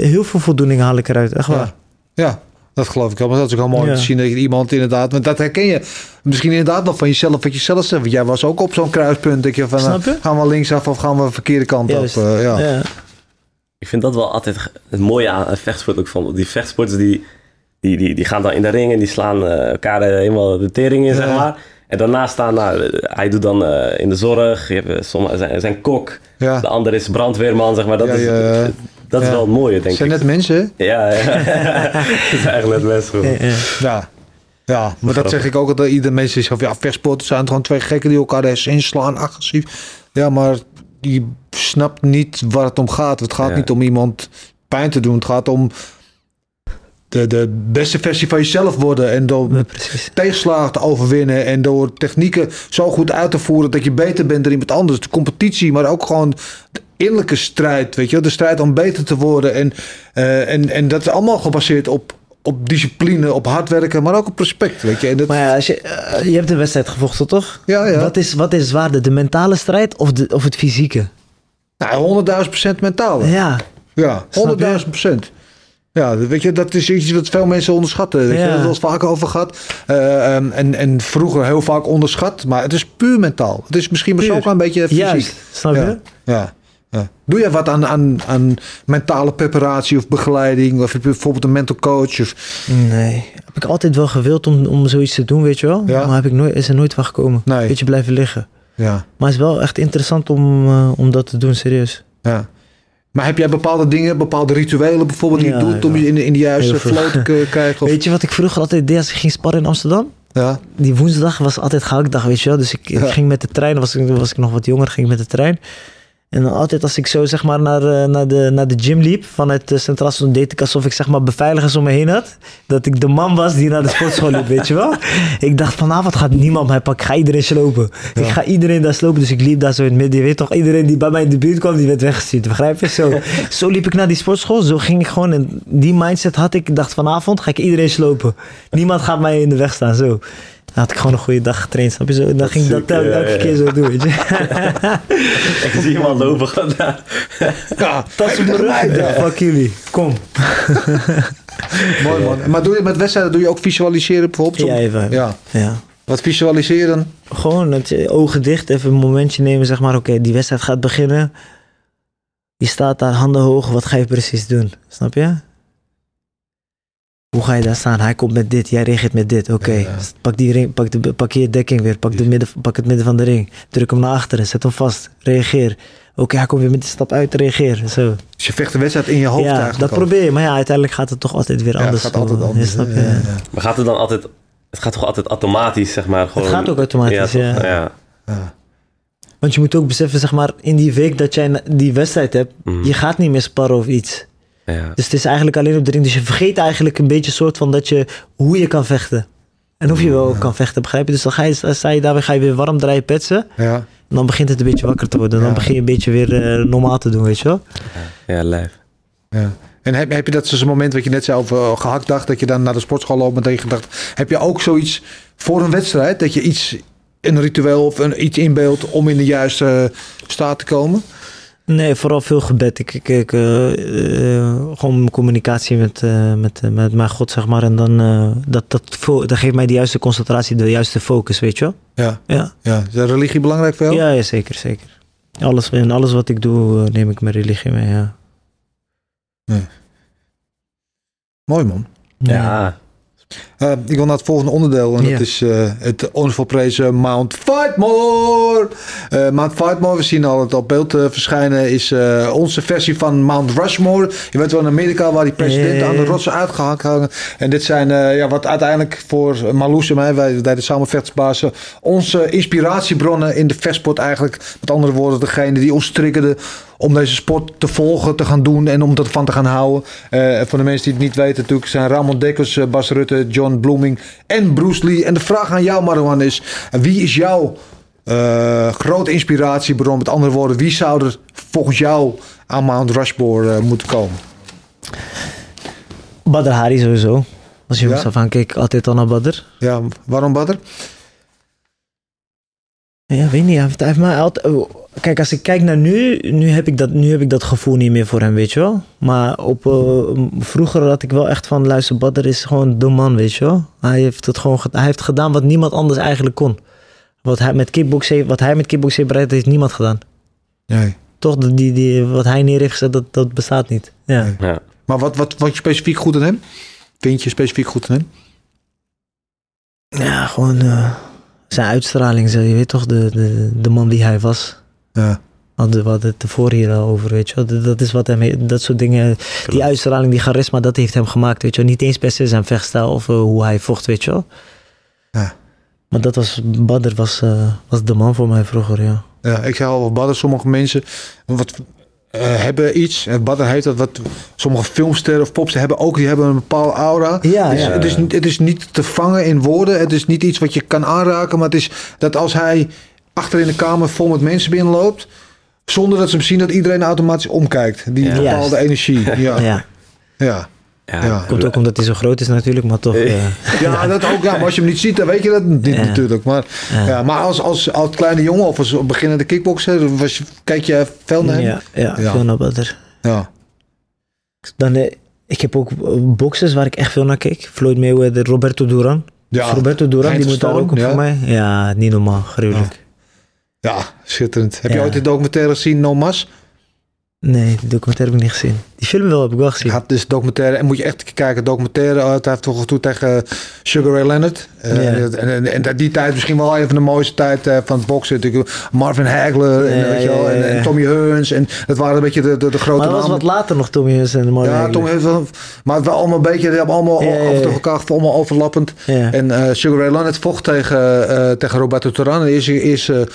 heel veel voldoening haal ik eruit. Echt waar. Ja. Dat geloof ik wel. Maar dat is ook wel mooi Ja. te zien dat je iemand inderdaad... Want dat herken je misschien inderdaad nog van jezelf, wat je zelf zegt. Want jij was ook op zo'n kruispunt. Dat je van, Snap je? eh, gaan we linksaf of gaan we de verkeerde kant Juist. op? eh, ja. Ja. Ik vind dat wel altijd het mooie aan vechtsport ook van. Die vechtsporters die, die, die, die gaan dan in de ring en die slaan eh, elkaar helemaal de tering in, Ja. zeg maar. En daarnaast staan, nou, hij doet dan eh, in de zorg, je hebt, sommige, zijn, zijn kok, Ja. de ander is brandweerman, zeg maar. Dat Ja, is, ja. Dat is wel het mooie, Het denk zijn ik. net mensen, hè? Ja, ja. het zijn eigenlijk net mensen. Ja, ja. Maar dat zeg ik ook altijd. Ieder mensen zeggen van ja, vechtsporters zijn gewoon twee gekken die elkaar eens inslaan, agressief. Ja, maar die snapt niet waar het om gaat. Het gaat Ja. niet om iemand pijn te doen. Het gaat om de, de beste versie van jezelf worden. En door Ja, tegenslagen te overwinnen. En door technieken zo goed uit te voeren dat je beter bent dan iemand anders. De competitie, maar ook gewoon de innerlijke strijd. Weet je, wel. de strijd om beter te worden. En, eh, en, en dat is allemaal gebaseerd op, op discipline, op hard werken, maar ook op respect. Weet je, en dat, Maar ja, als je, eh, je hebt een wedstrijd gevochten, toch? ja, ja. Wat, is, wat is zwaarder, de mentale strijd of, de, of het fysieke? Nou, 100.000 procent mentaal. Ja, Ja, Snap je? 100.000 procent. Ja, dat- weet je, dat is iets wat veel mensen onderschatten. Weet je, Ja. we het vaak over gehad. Eh, ehm, en, en vroeger heel vaak onderschat. Maar het is puur mentaal. Het is misschien maar ook een beetje fysiek. juist. Snap je? Ja, ja, ja. Doe je wat aan, aan, aan mentale preparatie of begeleiding? Of heb je bijvoorbeeld een mental coach? Of, Nee. Heb ik altijd wel gewild om, om zoiets te doen, weet je wel? Maar heb ik nooit, is er nooit van gekomen. Nee. Beetje blijven liggen. ja, Maar het is wel echt interessant om, eh, om dat te doen, serieus. ja. Maar heb jij bepaalde dingen, bepaalde rituelen bijvoorbeeld die je doet om je in, in de juiste flow te krijgen? Of, Weet je wat ik vroeger altijd deed als ik ging sparren in Amsterdam? ja, Die woensdag was altijd gehaktdag, weet je wel? Dus ik, ik ging met de trein, was, was ik nog wat jonger, ging ik met de trein. En dan altijd als ik zo zeg maar naar, eh, naar, de, naar de gym liep vanuit de Centraal Station, deed ik alsof ik zeg maar beveiligers om me heen had. Dat ik de man was die naar de sportschool liep, weet je wel. Ik dacht vanavond gaat niemand mij pakken, ik ga iedereen slopen. Ik ga iedereen daar slopen, dus ik liep daar zo in het midden. Je weet toch, iedereen die bij mij in de buurt kwam, die werd weggestuurd, begrijp je? Zo, zo liep ik naar die sportschool, zo ging ik gewoon. En die mindset had ik, ik dacht vanavond ga ik iedereen slopen. Niemand gaat mij in de weg staan, zo. Dan had ik gewoon een goede dag getraind, snap je zo? Dan ging ik dat ja, elke ja. keer zo doen, weet je. Ik zie hem al lopen vandaag. Ja, Tas op mijn rug. Ja, fuck jullie. Kom. mooi man. Maar doe je met wedstrijden doe je ook visualiseren bijvoorbeeld? Ja, even. Ja. Ja. Wat visualiseren? Gewoon dat je ogen dicht, even een momentje nemen, zeg maar, oké, die wedstrijd gaat beginnen. Je staat daar, handen hoog, wat ga je precies doen? Snap je? Hoe ga je daar staan? Hij komt met dit, jij reageert met dit. Oké, pak, die ring, pak, de, pak je dekking weer, pak, de midden, pak het midden van de ring. Druk hem naar achteren, zet hem vast, reageer. Oké, hij komt weer met de stap uit, reageer. Zo. Dus je vecht de wedstrijd in je hoofd ja, eigenlijk dat al. probeer je. Maar ja, uiteindelijk gaat het toch altijd weer Ja, het anders. gaat altijd anders. Je? Maar gaat het dan altijd... Het gaat toch altijd automatisch, zeg maar? Gewoon, gaat ook automatisch, toch? ja. ja. Ja. Want je moet ook beseffen, zeg maar, in die week dat jij die wedstrijd hebt, Mhm. je gaat niet meer sparren of iets. Ja. Dus het is eigenlijk alleen op de ring. Dus je vergeet eigenlijk een beetje soort van dat je, hoe je kan vechten. En of je wel kan vechten, begrijp je? Dus dan, ga je, dan sta je daarbij, ga je weer warm draaien, petsen. Ja. En dan begint het een beetje wakker te worden. Dan Ja. begin je een beetje weer eh, normaal te doen, weet je wel? Ja, lijf. Ja. En heb, heb je dat zo'n moment wat je net zei over eh, gehakt dacht, dat je dan naar de sportschool loopt met tegen gedacht, heb je ook zoiets voor een wedstrijd, dat je iets, een ritueel of een, iets inbeeldt om in de juiste eh, staat te komen? Nee, vooral veel gebed. Ik, ik, ik, eh, eh, gewoon communicatie met, eh, met, met mijn God, zeg maar. En dan, eh, dat, dat, dat geeft mij de juiste concentratie, de juiste focus, weet je wel? Ja. Ja. ja. Is de religie belangrijk voor jou? Ja, ja, zeker, zeker. Alles, in alles wat ik doe, neem ik mijn religie mee, ja. Mooi man. Ja. Eh, ik wil naar het volgende onderdeel. En dat is eh, het onverprezen Mount Fightmore. Eh Mount Fightmore, we zien al het op beeld verschijnen, is onze versie van Mount Rushmore. Je weet wel in Amerika waar die presidenten aan de rotsen uitgehangen hangen. En dit zijn ja, wat uiteindelijk voor Marloes en mij, wij deden samen vechtsbazen, onze inspiratiebronnen in de vechtsport eigenlijk. Met andere woorden, degene die ons triggerden om deze sport te volgen, te gaan doen en om ervan te gaan houden. Voor de mensen die het niet weten natuurlijk zijn Ramon Dekkers, Bas Rutte, John Blooming en Bruce Lee. En de vraag aan jou Marwan is, wie is jouw eh, grote inspiratiebron? Met andere woorden, wie zou er volgens jou aan Mount Rushmore eh, moeten komen? Badr Hari sowieso. Als je Ja? af aan keek, altijd al naar Badr. Ja, waarom Badr? Ja, weet niet. Hij heeft, hij heeft mij altijd... Kijk, als ik kijk naar nu, nu heb, ik dat, nu heb ik dat gevoel niet meer voor hem, weet je wel. Maar op, eh, vroeger had ik wel echt van, luister, Badr is gewoon de man, weet je wel. Hij heeft, het gewoon, ge- hij heeft gedaan wat niemand anders eigenlijk kon. Wat hij met kickboxen heeft, wat hij met kickboxen heeft bereikt, heeft niemand gedaan. Nee. Toch, die, die, wat hij neer heeft gezet, dat, dat bestaat niet. Ja. Nee. Ja. Maar wat, wat, wat je specifiek goed aan hem? Vind je specifiek goed aan hem? Ja, gewoon eh, zijn uitstraling, je weet toch, de, de, de man die hij was. Ja. Hadden we hadden het tevoren hier al over, weet je. Dat, is wat hem, he- dat soort dingen, die uitstraling, die charisma, dat heeft hem gemaakt, weet je. Niet eens per se zijn vechtstijl of eh, hoe hij vocht, weet je wel. Ja. Maar dat was, Badr was, eh, was de man voor mij vroeger, ja. Ja, ik zei al Badr, sommige mensen wat, eh, hebben iets. En Badr heeft dat wat sommige filmsterren of popsterren hebben ook. Die hebben een bepaalde aura. Ja, Dus ja. Het, is, het is niet te vangen in woorden. Het is niet iets wat je kan aanraken. Maar het is dat als hij achter in de kamer vol met mensen binnenloopt. Zonder dat ze hem zien dat iedereen automatisch omkijkt. Die Ja. bepaalde Juist. energie. Ja, ja. Ja, ja. Ja. Ja. komt ook omdat hij zo groot is natuurlijk, maar toch. eh, dat ook. Ja, maar als je hem niet ziet, dan weet je dat niet Ja. natuurlijk. Maar, Ja. ja. maar als, als, als kleine jongen of als beginnende kickboxer, was, je- kijk je veel naar hem? ja, ja, Ja. veel naar Badr. Ja. Dan, eh, ik heb ook boxers waar ik echt veel naar keek. Floyd Mayweather, Roberto Duran. Ja. Roberto Duran, die moet daar ook op ja. voor mij. Ja, niet normaal, gruwelijk. Ja, schitterend. Heb je ooit de documentaire gezien, No Mas? Nee, die documentaire heb ik niet gezien. Die film wel, heb ik wel gezien. Ja, het is documentaire. En moet je echt kijken, documentaire. hij heeft toch toe tegen Sugar Ray Leonard. Eh, Ja. en, en, die tijd misschien wel een van de mooiste tijd eh, van het boksen. Marvin Hagler en, Ja, weet je wel, en. Tommy Hearns. En dat waren een beetje de, de, de grote maar dat was wat later nog Tommy Huns en Marvin Ja. Tommy wel, maar het was allemaal een beetje, die hebben allemaal toe elkaar allemaal overlappend. En eh, Sugar Ray Leonard vocht tegen, eh, tegen Roberto Duran. En de eerste, eerste eh,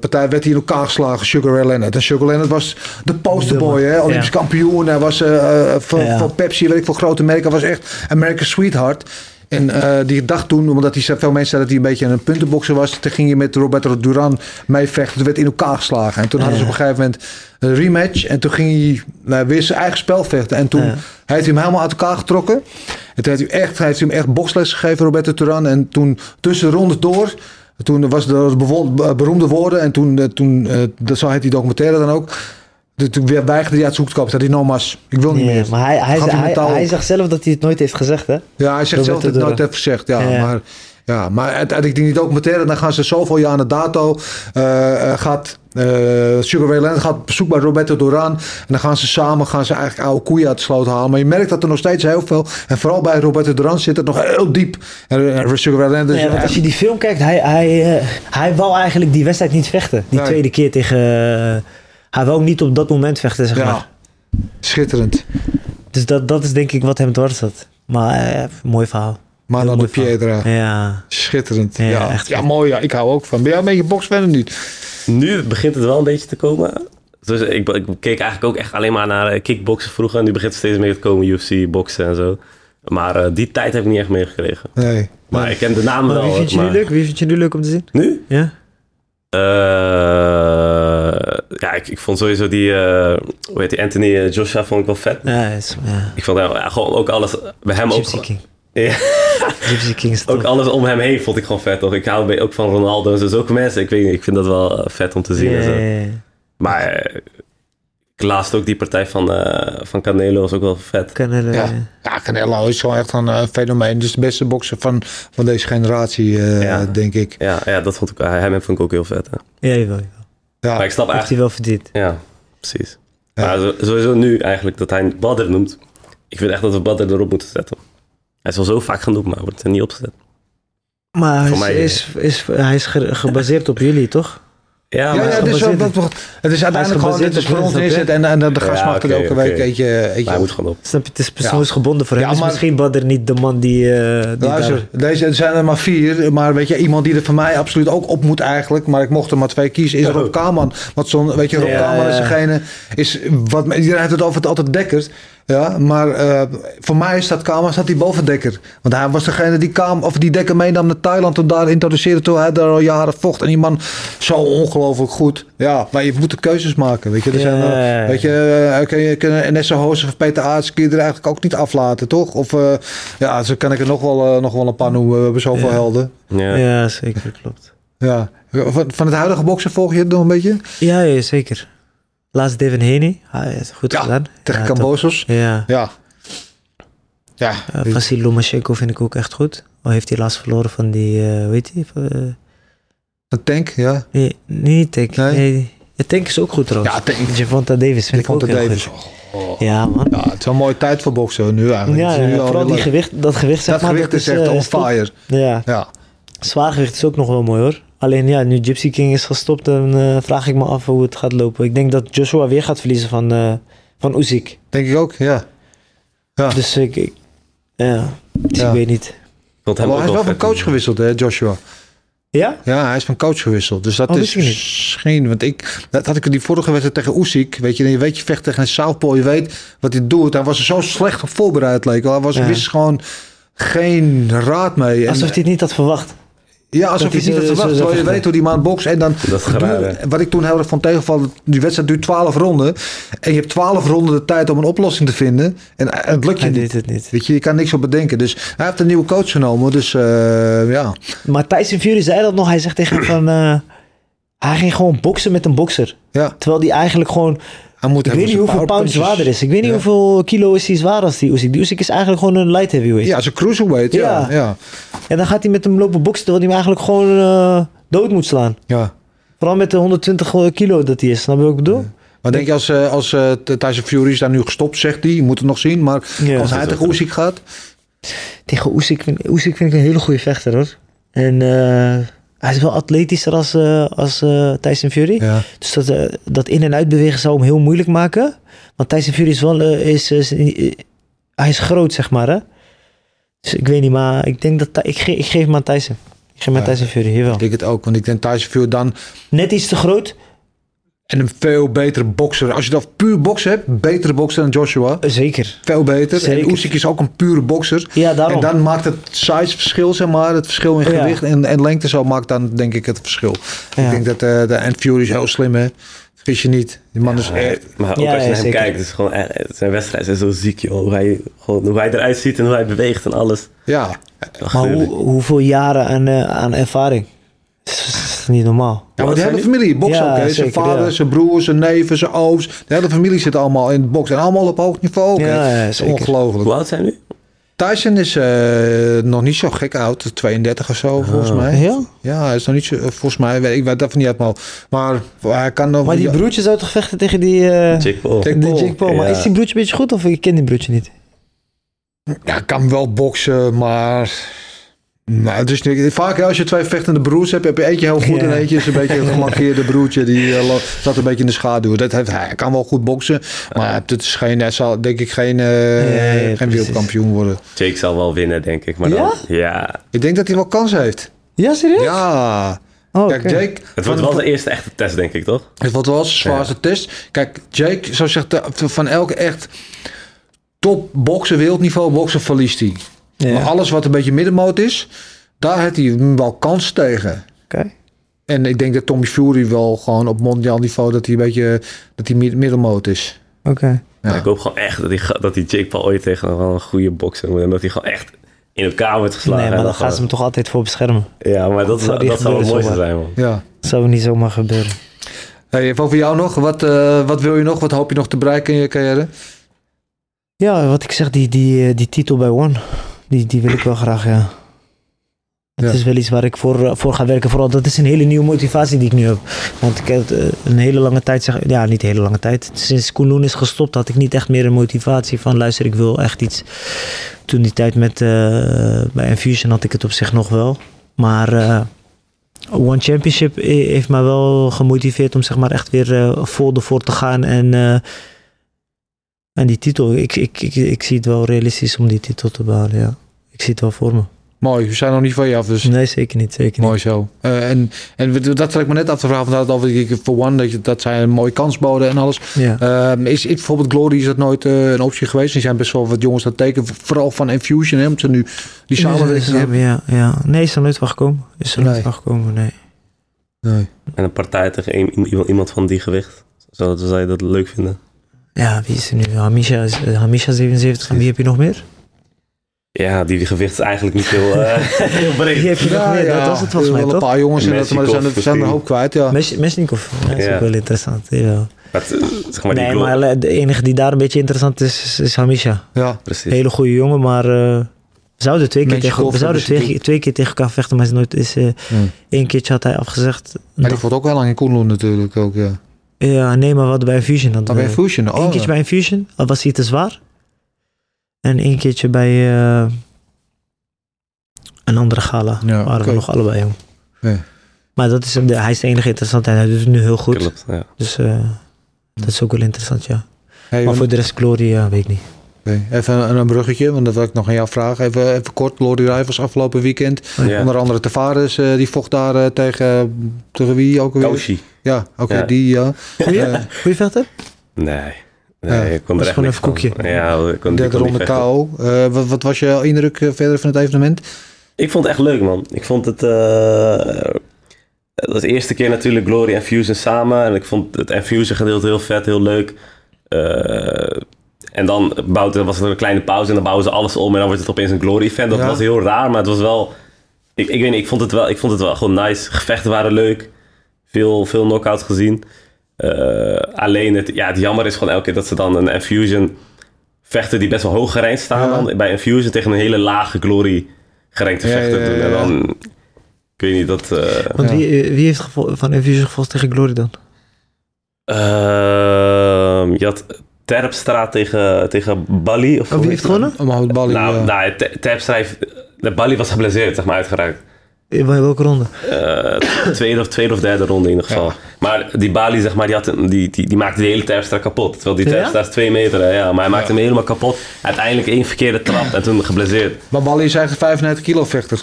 partij werd hij in elkaar geslagen, Sugar Ray Leonard. En Sugar Leonard was de posterboy, hè? Olympisch Ja. kampioen. Hij was eh, eh, Ja. van Pepsi, weet ik veel, grote merken. Hij was echt American Sweetheart. En eh, die dacht toen, omdat hij, veel mensen zeiden dat hij een beetje een puntenbokser was. Toen ging hij met Roberto Duran mee vechten. Toen werd hij in elkaar geslagen. En toen hadden ze op een gegeven moment een rematch. En toen ging hij nou, weer zijn eigen spel vechten. En toen Ja. heeft hij hem helemaal uit elkaar getrokken. En toen heeft hij, echt, heeft hij hem echt boksles gegeven, Roberto Duran. En toen tussen de rondes door... Toen was be- beroemde woorden. En toen, eh, toen eh, dat zo heet die documentaire dan ook. Toen- weer weigerde hij uit zoek te komen. Zei hij, no mas, ik wil niet meer. maar hij, hij, hij zegt zelf dat hij het nooit heeft gezegd, hè? Ja, hij zegt zelf dat hij het nooit heeft gezegd. Ja, Ja. maar, ja, maar uiteindelijk die documentaire, dan gaan ze zoveel jaar naar dato. eh, gaat eh, Sugar Ray Leonard gaat op bezoek bij Roberto Duran. En dan gaan ze samen gaan ze eigenlijk oude koeien uit de sloot halen. Maar je merkt dat er nog steeds heel veel. En vooral bij Roberto Duran zit het nog heel diep. En Sugar Ray is Ja, want als je die film kijkt, hij, hij, hij wou eigenlijk die wedstrijd niet vechten. Die Nee. tweede keer tegen... hij wou niet op dat moment vechten, zeg ja, maar. schitterend. Dus dat, dat is denk ik wat hem dwars zat. Maar mooi verhaal. Dan de. Piedra. Ja. Schitterend. Ja, Ja, echt ja, mooi. Ja. Ik hou ook van. Ben jij een beetje boksfan of niet? Nu begint het wel een beetje te komen. Dus ik, ik keek eigenlijk ook echt alleen maar naar eh, kickboksen vroeger. En nu begint het steeds meer te komen, UFC, boksen en zo. Maar eh, die tijd heb ik niet echt meegekregen. Nee. Maar ik ken de namen Maar wel. wie vind je maar- nu leuk? Wie vind je nu leuk om te zien? Nu? Ja? Eh, ja, ik, ik vond sowieso die, eh, hoe heet die, Anthony Joshua vond ik wel vet. Ja, is, ja. Ik vond hem, ja, gewoon ook alles, bij hem ook, King. Ja. Gypsy King is ook alles om hem heen vond ik gewoon vet. Toch? Ik hou ook van Ronaldo en zo. Zulke mensen, ik weet niet, ik vind dat wel eh, vet om te zien. en zo. Ja, ja, ja. Maar eh, ik laatst ook die partij van, eh, van Canelo was ook wel vet. Canelo, Ja. ja. ja, Canelo is gewoon echt een fenomeen. Dus de beste bokser van, van deze generatie, eh, Ja. denk ik. Ja, ja, dat vond ik, hem vond ik ook heel vet. Hè. Ja, jawel, jawel. Ja. Maar ik snap Heeft eigenlijk... hij wel verdiend. Ja, precies. Ja. Maar sowieso nu eigenlijk dat hij Badr noemt. Ik vind echt dat we Badr erop moeten zetten. Hij is al zo vaak genoemd, maar wordt er niet opgezet. Maar hij is, mij, is, is, hij is ge- gebaseerd op jullie, toch? Ja, Ja, maar, ja, hij het, is is wel, dat, het is uiteindelijk gewoon, gebaseerd dit is op voor ons winst, neerzet en, en de Ja, gast mag er oké, elke oké. week eentje, eentje hij moet gewoon op. Snap je? Het is persoonsgebonden voor hem. Ja, is maar- misschien Badr niet de man die, eh die Luister, daar... deze er zijn er maar vier. Maar weet je, iemand die er voor mij absoluut ook op moet eigenlijk. Maar ik mocht er maar twee kiezen. Is Rob Kaman. Want zo'n, weet je, Rob Ja, Kaman is ja. degene. Is wat, iedereen heeft het over het altijd Dekker. Ja, maar eh, voor mij staat Kaman staat hij boven Dekker. Want hij was degene die Kaman, of die Dekker meenam naar Thailand. Om daar introduceerde toen hij daar al jaren vocht. En die man zo ongelooflijk goed. Ja, maar je moet de keuzes maken. Weet je, er zijn, ja. weet je eh, kun je kunnen Nessa Hoos of Peter Aarts kun je er eigenlijk ook niet aflaten, toch? Of eh, ja, zo kan ik er nog wel, eh, nog wel een paar noemen. We hebben zoveel helden. Ja. Ja, zeker, klopt. Ja. Van, van het huidige boksen volg je het nog een beetje? Ja, ja zeker. Laatst Devin Haney. Hij heeft het goed Ja, gedaan. Tegen ja, Cambosos. Ja. Ja. Ja. Uh, Vasil Lomachenko vind ik ook echt goed. Al heeft hij laatst verloren van die, eh hoe heet die? Uh, Een tank, ja. nee, niet Tank. Nee? Nee. Ja, Tank is ook goed trouwens. Ja, Tank. Javonta Davis vind Ik ik, ook heel Davis. goed. Ja, man. Ja, het is een mooie tijd voor boksen nu eigenlijk. Ja, is nu vooral die leuk. gewicht, dat gewicht zeg Dat maar. gewicht is echt eh, on fire. Ja, Ja. zwaargewicht is ook nog wel mooi hoor. Alleen ja, nu Gypsy King is gestopt, dan eh, vraag ik me af hoe het gaat lopen. Ik denk dat Joshua weer gaat verliezen van, eh van Usyk. Denk ik ook, ja. Ja. Dus ik, ik- ja, dus Ja. ik weet niet. Ook hij is wel van coach gewisseld, hè, Joshua. Ja? Ja, hij is van coach gewisseld. Dus dat Oh, is misschien... Want ik... Dat had ik die vorige wedstrijd tegen Usyk. Weet je, je weet je vecht tegen een Southpaw. Je weet wat hij doet. Hij was er zo slecht op voorbereid, leek wel. Hij was, Ja. wist gewoon geen raad mee. En, Alsof hij het niet had verwacht. Ja, alsof dat je niet had verwacht. Terwijl je weet hoe die man bokst. En dan... Wat ik toen heel erg van tegenvallen. Die wedstrijd duurt 12 ronden. En je hebt 12 ronden de tijd om een oplossing te vinden. En, en het lukt je Hij niet. deed het niet. Weet je, je kan niks op bedenken. Dus hij heeft een nieuwe coach genomen. Dus eh, ja. Maar Tyson Fury zei dat nog. Hij zegt tegen hem van... eh, hij ging gewoon boksen met een bokser. ja. Terwijl die eigenlijk gewoon... Hij moet Ik weet niet hoeveel pound zwaarder is. Ik weet niet hoeveel kilo is hij zwaar als die Usyk. Die Usyk is eigenlijk gewoon een light heavyweight. Ja, zo'n cruiserweight. Ja. Ja. En dan gaat hij met hem lopen boksen terwijl hij hem eigenlijk gewoon eh, dood moet slaan. ja. Vooral met de 120 kilo dat hij is. Snap je wat ik bedoel? Maar denk je als, eh, als eh, Tyson Fury is daar nu gestopt, zegt hij. Je moet het nog zien. Maar Ja. als hij tegen Usyk gaat. Tegen Usyk vind, Usyk vind ik een hele goede vechter hoor. En eh, hij is wel atletischer als, eh, als eh, Tyson Fury. Ja. Dus dat, eh, dat in- en uitbewegen zou hem heel moeilijk maken. Want Tyson Fury is wel... is, is, hij is groot zeg maar hè. Dus ik weet niet, maar ik denk dat... Ik, ge- ik geef hem aan Tyson. Ik Ik ging met Tyson Fury, jawel. Ik denk het ook, want ik denk Tyson Fury dan Net iets te groot, en een veel betere bokser. Als je dat puur boksen hebt, betere bokser dan Joshua. zeker. Veel beter. Zeker. En Usyk is ook een pure bokser. Ja, daarom. En dan maakt het size verschil, zeg maar. Het verschil in Ja. gewicht en, en lengte zo maakt dan denk ik het verschil. Ja. Ik denk dat eh, de en Fury is heel slim, hè. Vergis je niet. Die man is echt... Maar ook Ja, als je ja, naar hem kijkt, het is gewoon echt, zijn wedstrijden zijn zo ziek, joh. Hoe hij, gewoon, hoe hij eruit ziet en hoe hij beweegt en alles. Ja. Maar hoe, hoeveel jaren aan, eh, aan ervaring? Niet normaal. Ja, maar zijn hele familie bokst Ja, ook, hè. Zijn vader, ja. zijn broer, zijn neven, zijn ooms. De hele familie zit allemaal in het boksen. En allemaal op hoog niveau ook, hè. Ja, ja, Dat is zeker. ongelooflijk. Hoe oud zijn nu? Tyson is eh, nog niet zo gek oud. 32 of zo, volgens mij. Ja? Ja, hij is nog niet zo... Volgens mij, weet- ik weet dat van niet uit hoofd. Maar hij kan nog... Maar die broertje zou toch vechten tegen die... eh Jake Paul. Die Paul. Jake Paul. Maar is die broertje een beetje goed of ik ken die broertje niet? Ja, kan wel boksen, maar... Nou, het is niet, vaak als je twee vechtende broers hebt, heb je eentje heel goed Ja. en eentje is een beetje een gemarkeerde broertje. Die eh, lo- staat een beetje in de schaduw. Dat heeft, hij kan wel goed boksen, maar het is geen, hij zal denk ik geen, eh, geen wereldkampioen worden. Jake zal wel winnen, denk ik. Maar dan, Ja? ja. Ik denk dat hij wel kans heeft. Ja, serieus? Ja. Oh, Kijk. Jake... Het wordt wel de eerste echte test, denk ik, toch? Het wordt wel zijn zwaarste test. Kijk, Jake, zo zegt de- van elke echt top boksen, wereldniveau boksen, verliest hij. Ja. Maar alles wat een beetje middenmoot is, daar heeft hij wel kans tegen. Oké. En ik denk dat Tommy Fury wel gewoon op mondiaal niveau dat hij een beetje dat hij mid- middelmoot is. Oké. Ja. Ik hoop gewoon echt dat, die, ga- dat die Jake Paul ooit tegen wel een goede bokser moet. En dat hij gewoon echt in elkaar wordt geslagen. Nee, maar dan gaan ze hem toch altijd voor beschermen. Ja, maar dat, zou dat zou het mooiste zomaar. zijn, man. Ja. Dat zou niet zomaar gebeuren. Hey, even over jou nog. Wat, eh, wat wil je nog? Wat hoop je nog te bereiken in je carrière? Ja, wat ik zeg, die, die, eh, die titel bij One, die, die wil ik wel graag, ja. Het Ja. is wel iets waar ik voor, eh, voor ga werken. Vooral, dat is een hele nieuwe motivatie die ik nu heb. Want ik heb eh, een hele lange tijd, zeg, ja, niet hele lange tijd. Sinds Koen Loen is gestopt, had ik niet echt meer een motivatie van, luister, ik wil echt iets. Toen die tijd met, eh, bij Infusion had ik het op zich nog wel. Maar One Championship heeft mij wel gemotiveerd om zeg maar echt weer eh, vol ervoor te gaan. En, en die titel, ik, ik, ik, ik zie het wel realistisch om die titel te behalen, ja. Ik zie het wel voor me. Mooi, we zijn nog niet van je af, dus Nee, zeker niet, zeker niet. mooi zo. Eh, en, en dat zat ik me net af te vragen, want dat had ik voor One, dat, je, dat zij een mooie kans boden en alles. Ja. Ehm, is, is bijvoorbeeld Glory is dat nooit eh, een optie geweest? Er zijn best wel wat jongens dat tekenen, vooral van Infusion, hè, omdat ze nu die samenwerking hebben. Ja, ja. Nee, is er nooit van gekomen. Is er Nee. nooit van gekomen, nee. Nee. En een partij tegen een- iemand, iemand van die gewicht. Zou, zou je dat leuk vinden? Ja, wie is er nu? Hamisha, is- eh, Hamisha 77. En wie heb je nog meer? Ja, die gewicht is eigenlijk niet heel, eh, heel breed. Wie heb je nog meer? Dat was het volgens mij, wel een toch? paar jongens, en dat, maar er zijn, er zijn er een hoop kwijt, ja. Mes- Mesnikov. Ja, dat is Ja. ook wel interessant. Jawel. Maar het, zeg maar die nee, maar de enige die daar een beetje interessant is, is, is Hamisha. ja. Precies. Hele goede jongen, maar eh, we zouden twee keer, tegen, we zouden hebben ze twee, twee keer tegen elkaar vechten, maar is nooit is, Hmm. één keertje had hij afgezegd. Maar die valt ook wel lang in Koenloen natuurlijk ook, ja. Ja, nee, maar wat bij Infusion. hadden Maar bij Fusion, oh. Eén keertje bij Infusion, al was hij te zwaar. En één keertje bij eh, een andere gala. Ja, waren we nog allebei jong. Ja. Maar dat is, de, hij is de enige interessante en hij doet het nu heel goed. Klopt, ja. Dus eh, dat is ook wel interessant, ja. Hey, Maar voor de rest Glory, ja, weet ik niet. Even een, een bruggetje, want dat wil ik nog aan jou vragen. Even, even kort, Lordy Rivals afgelopen weekend. Ja. Onder andere Tavares, eh, die vocht daar tegen, tegen wie ook alweer? Kaushi. Ja, oké, Ja. die ja. Goeie, Eh, goeie vechter? Nee. Nee, Ja, ik kon er echt gewoon koekje. van. Ja, ik kon, Derde ronde vechten. KO. Eh, wat, wat was je indruk eh, verder van het evenement? Ik vond het echt leuk, man. Ik vond het... eh het was de eerste keer natuurlijk Glory en Fusion samen. En ik vond het Infusion gedeelte heel vet, heel leuk. Eh, en dan bouwt, was er een kleine pauze en dan bouwen ze alles om. En dan wordt het opeens een Glory event. Dat Ja. was heel raar, maar het was wel... Ik, ik weet niet, ik vond het wel, ik vond het wel gewoon nice. Gevechten waren leuk. Veel, veel knockouts gezien. Eh, alleen, het, ja, het jammer is gewoon elke keer dat ze dan een Infusion vechten die best wel hoog gerankt staan. Ja. Dan, bij Infusion tegen een hele lage Glory gerenkte Ja, vechter ja, doen. ja, En dan, ik weet niet, dat... eh, Want Ja. wie, eh, wie heeft gevo- van Infusion gevolgd tegen Glory dan? ehm, je had Terpstra tegen, tegen Bali. Of Oh, wie heeft gewonnen? Bali. Nou, ja. nou Te- Terpstra heeft... De Bali was geblesseerd, zeg maar, uitgeraakt. In welke ronde? Eh, tweede, of, tweede of derde ronde in ieder geval. Ja. Maar die Bali, zeg maar, die, had, een- die, die, die maakte de hele Terpstra kapot. Terwijl die Ja? Terpstra is twee meter, hè, ja. Maar hij maakte hem helemaal kapot. Uiteindelijk één verkeerde trap en toen geblesseerd. Maar Bali is eigenlijk 95 kilo vechter.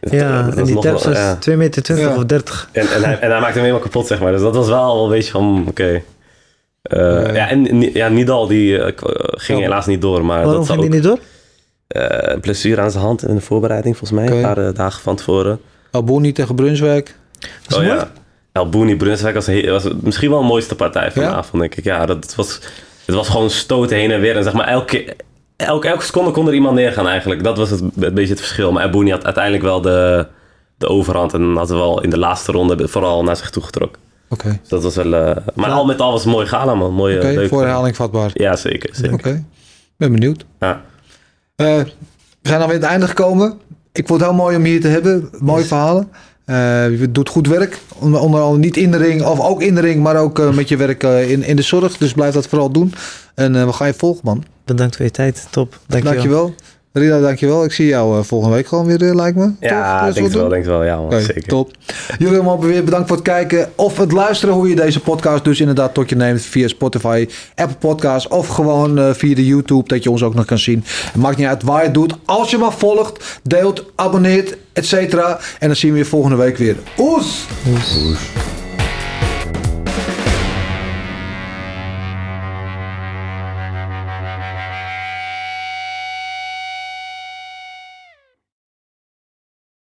Ja, dat en die nog terps wel- was ja. 2 meter 20 Ja. of 30. En, en, hij, en hij maakte hem helemaal kapot, zeg maar. Dus dat was wel een beetje van, oké. Eh, Ja, en ja, Nidal die eh, eh, ging Ja. helaas niet door. Maar Waarom dat ging die ook, niet door? Eh, een blessure aan zijn hand in de voorbereiding, volgens mij. Een paar eh, dagen van tevoren. Alboni tegen Brunswijk. Oh mooi? ja. El Booni Brunswijk was, was misschien wel de mooiste partij van Ja? de avond, denk ik. Ja, dat was, het was gewoon stoten heen en weer. En zeg maar, elke, elke, elke seconde kon er iemand neergaan eigenlijk. Dat was het, een beetje het verschil. Maar El Booni had uiteindelijk wel de, de overhand. En had wel in de laatste ronde vooral naar zich toe getrokken. Oké, Dus dat was wel... eh, maar al met al was het een mooie gala, man. Mooie, oké. leuke- voor herhaling vatbaar. Ja, zeker. zeker. Oké, ben benieuwd. Ja. Eh, we zijn alweer aan het einde gekomen. Ik vond het heel mooi om hier te hebben. Mooie verhalen. Eh, je doet goed werk. Onder andere niet in de ring, of ook in de ring, maar ook eh, met je werk in, in de zorg. Dus blijf dat vooral doen. En we gaan je volgen, man. Bedankt voor je tijd. Top. Dankjewel. Dankjewel. Rina, dankjewel. Ik zie jou eh, volgende week gewoon weer, eh, lijkt me. Ja, denk het wel, denk het wel. Ja, man, zeker. top. Jullie allemaal weer bedankt voor het kijken of het luisteren hoe je deze podcast dus inderdaad tot je neemt via Spotify, Apple Podcasts of gewoon eh, via de YouTube dat je ons ook nog kan zien. Het maakt niet uit waar je het doet. Als je maar volgt, deelt, abonneert, etc. En dan zien we je volgende week weer. Oes! Oes.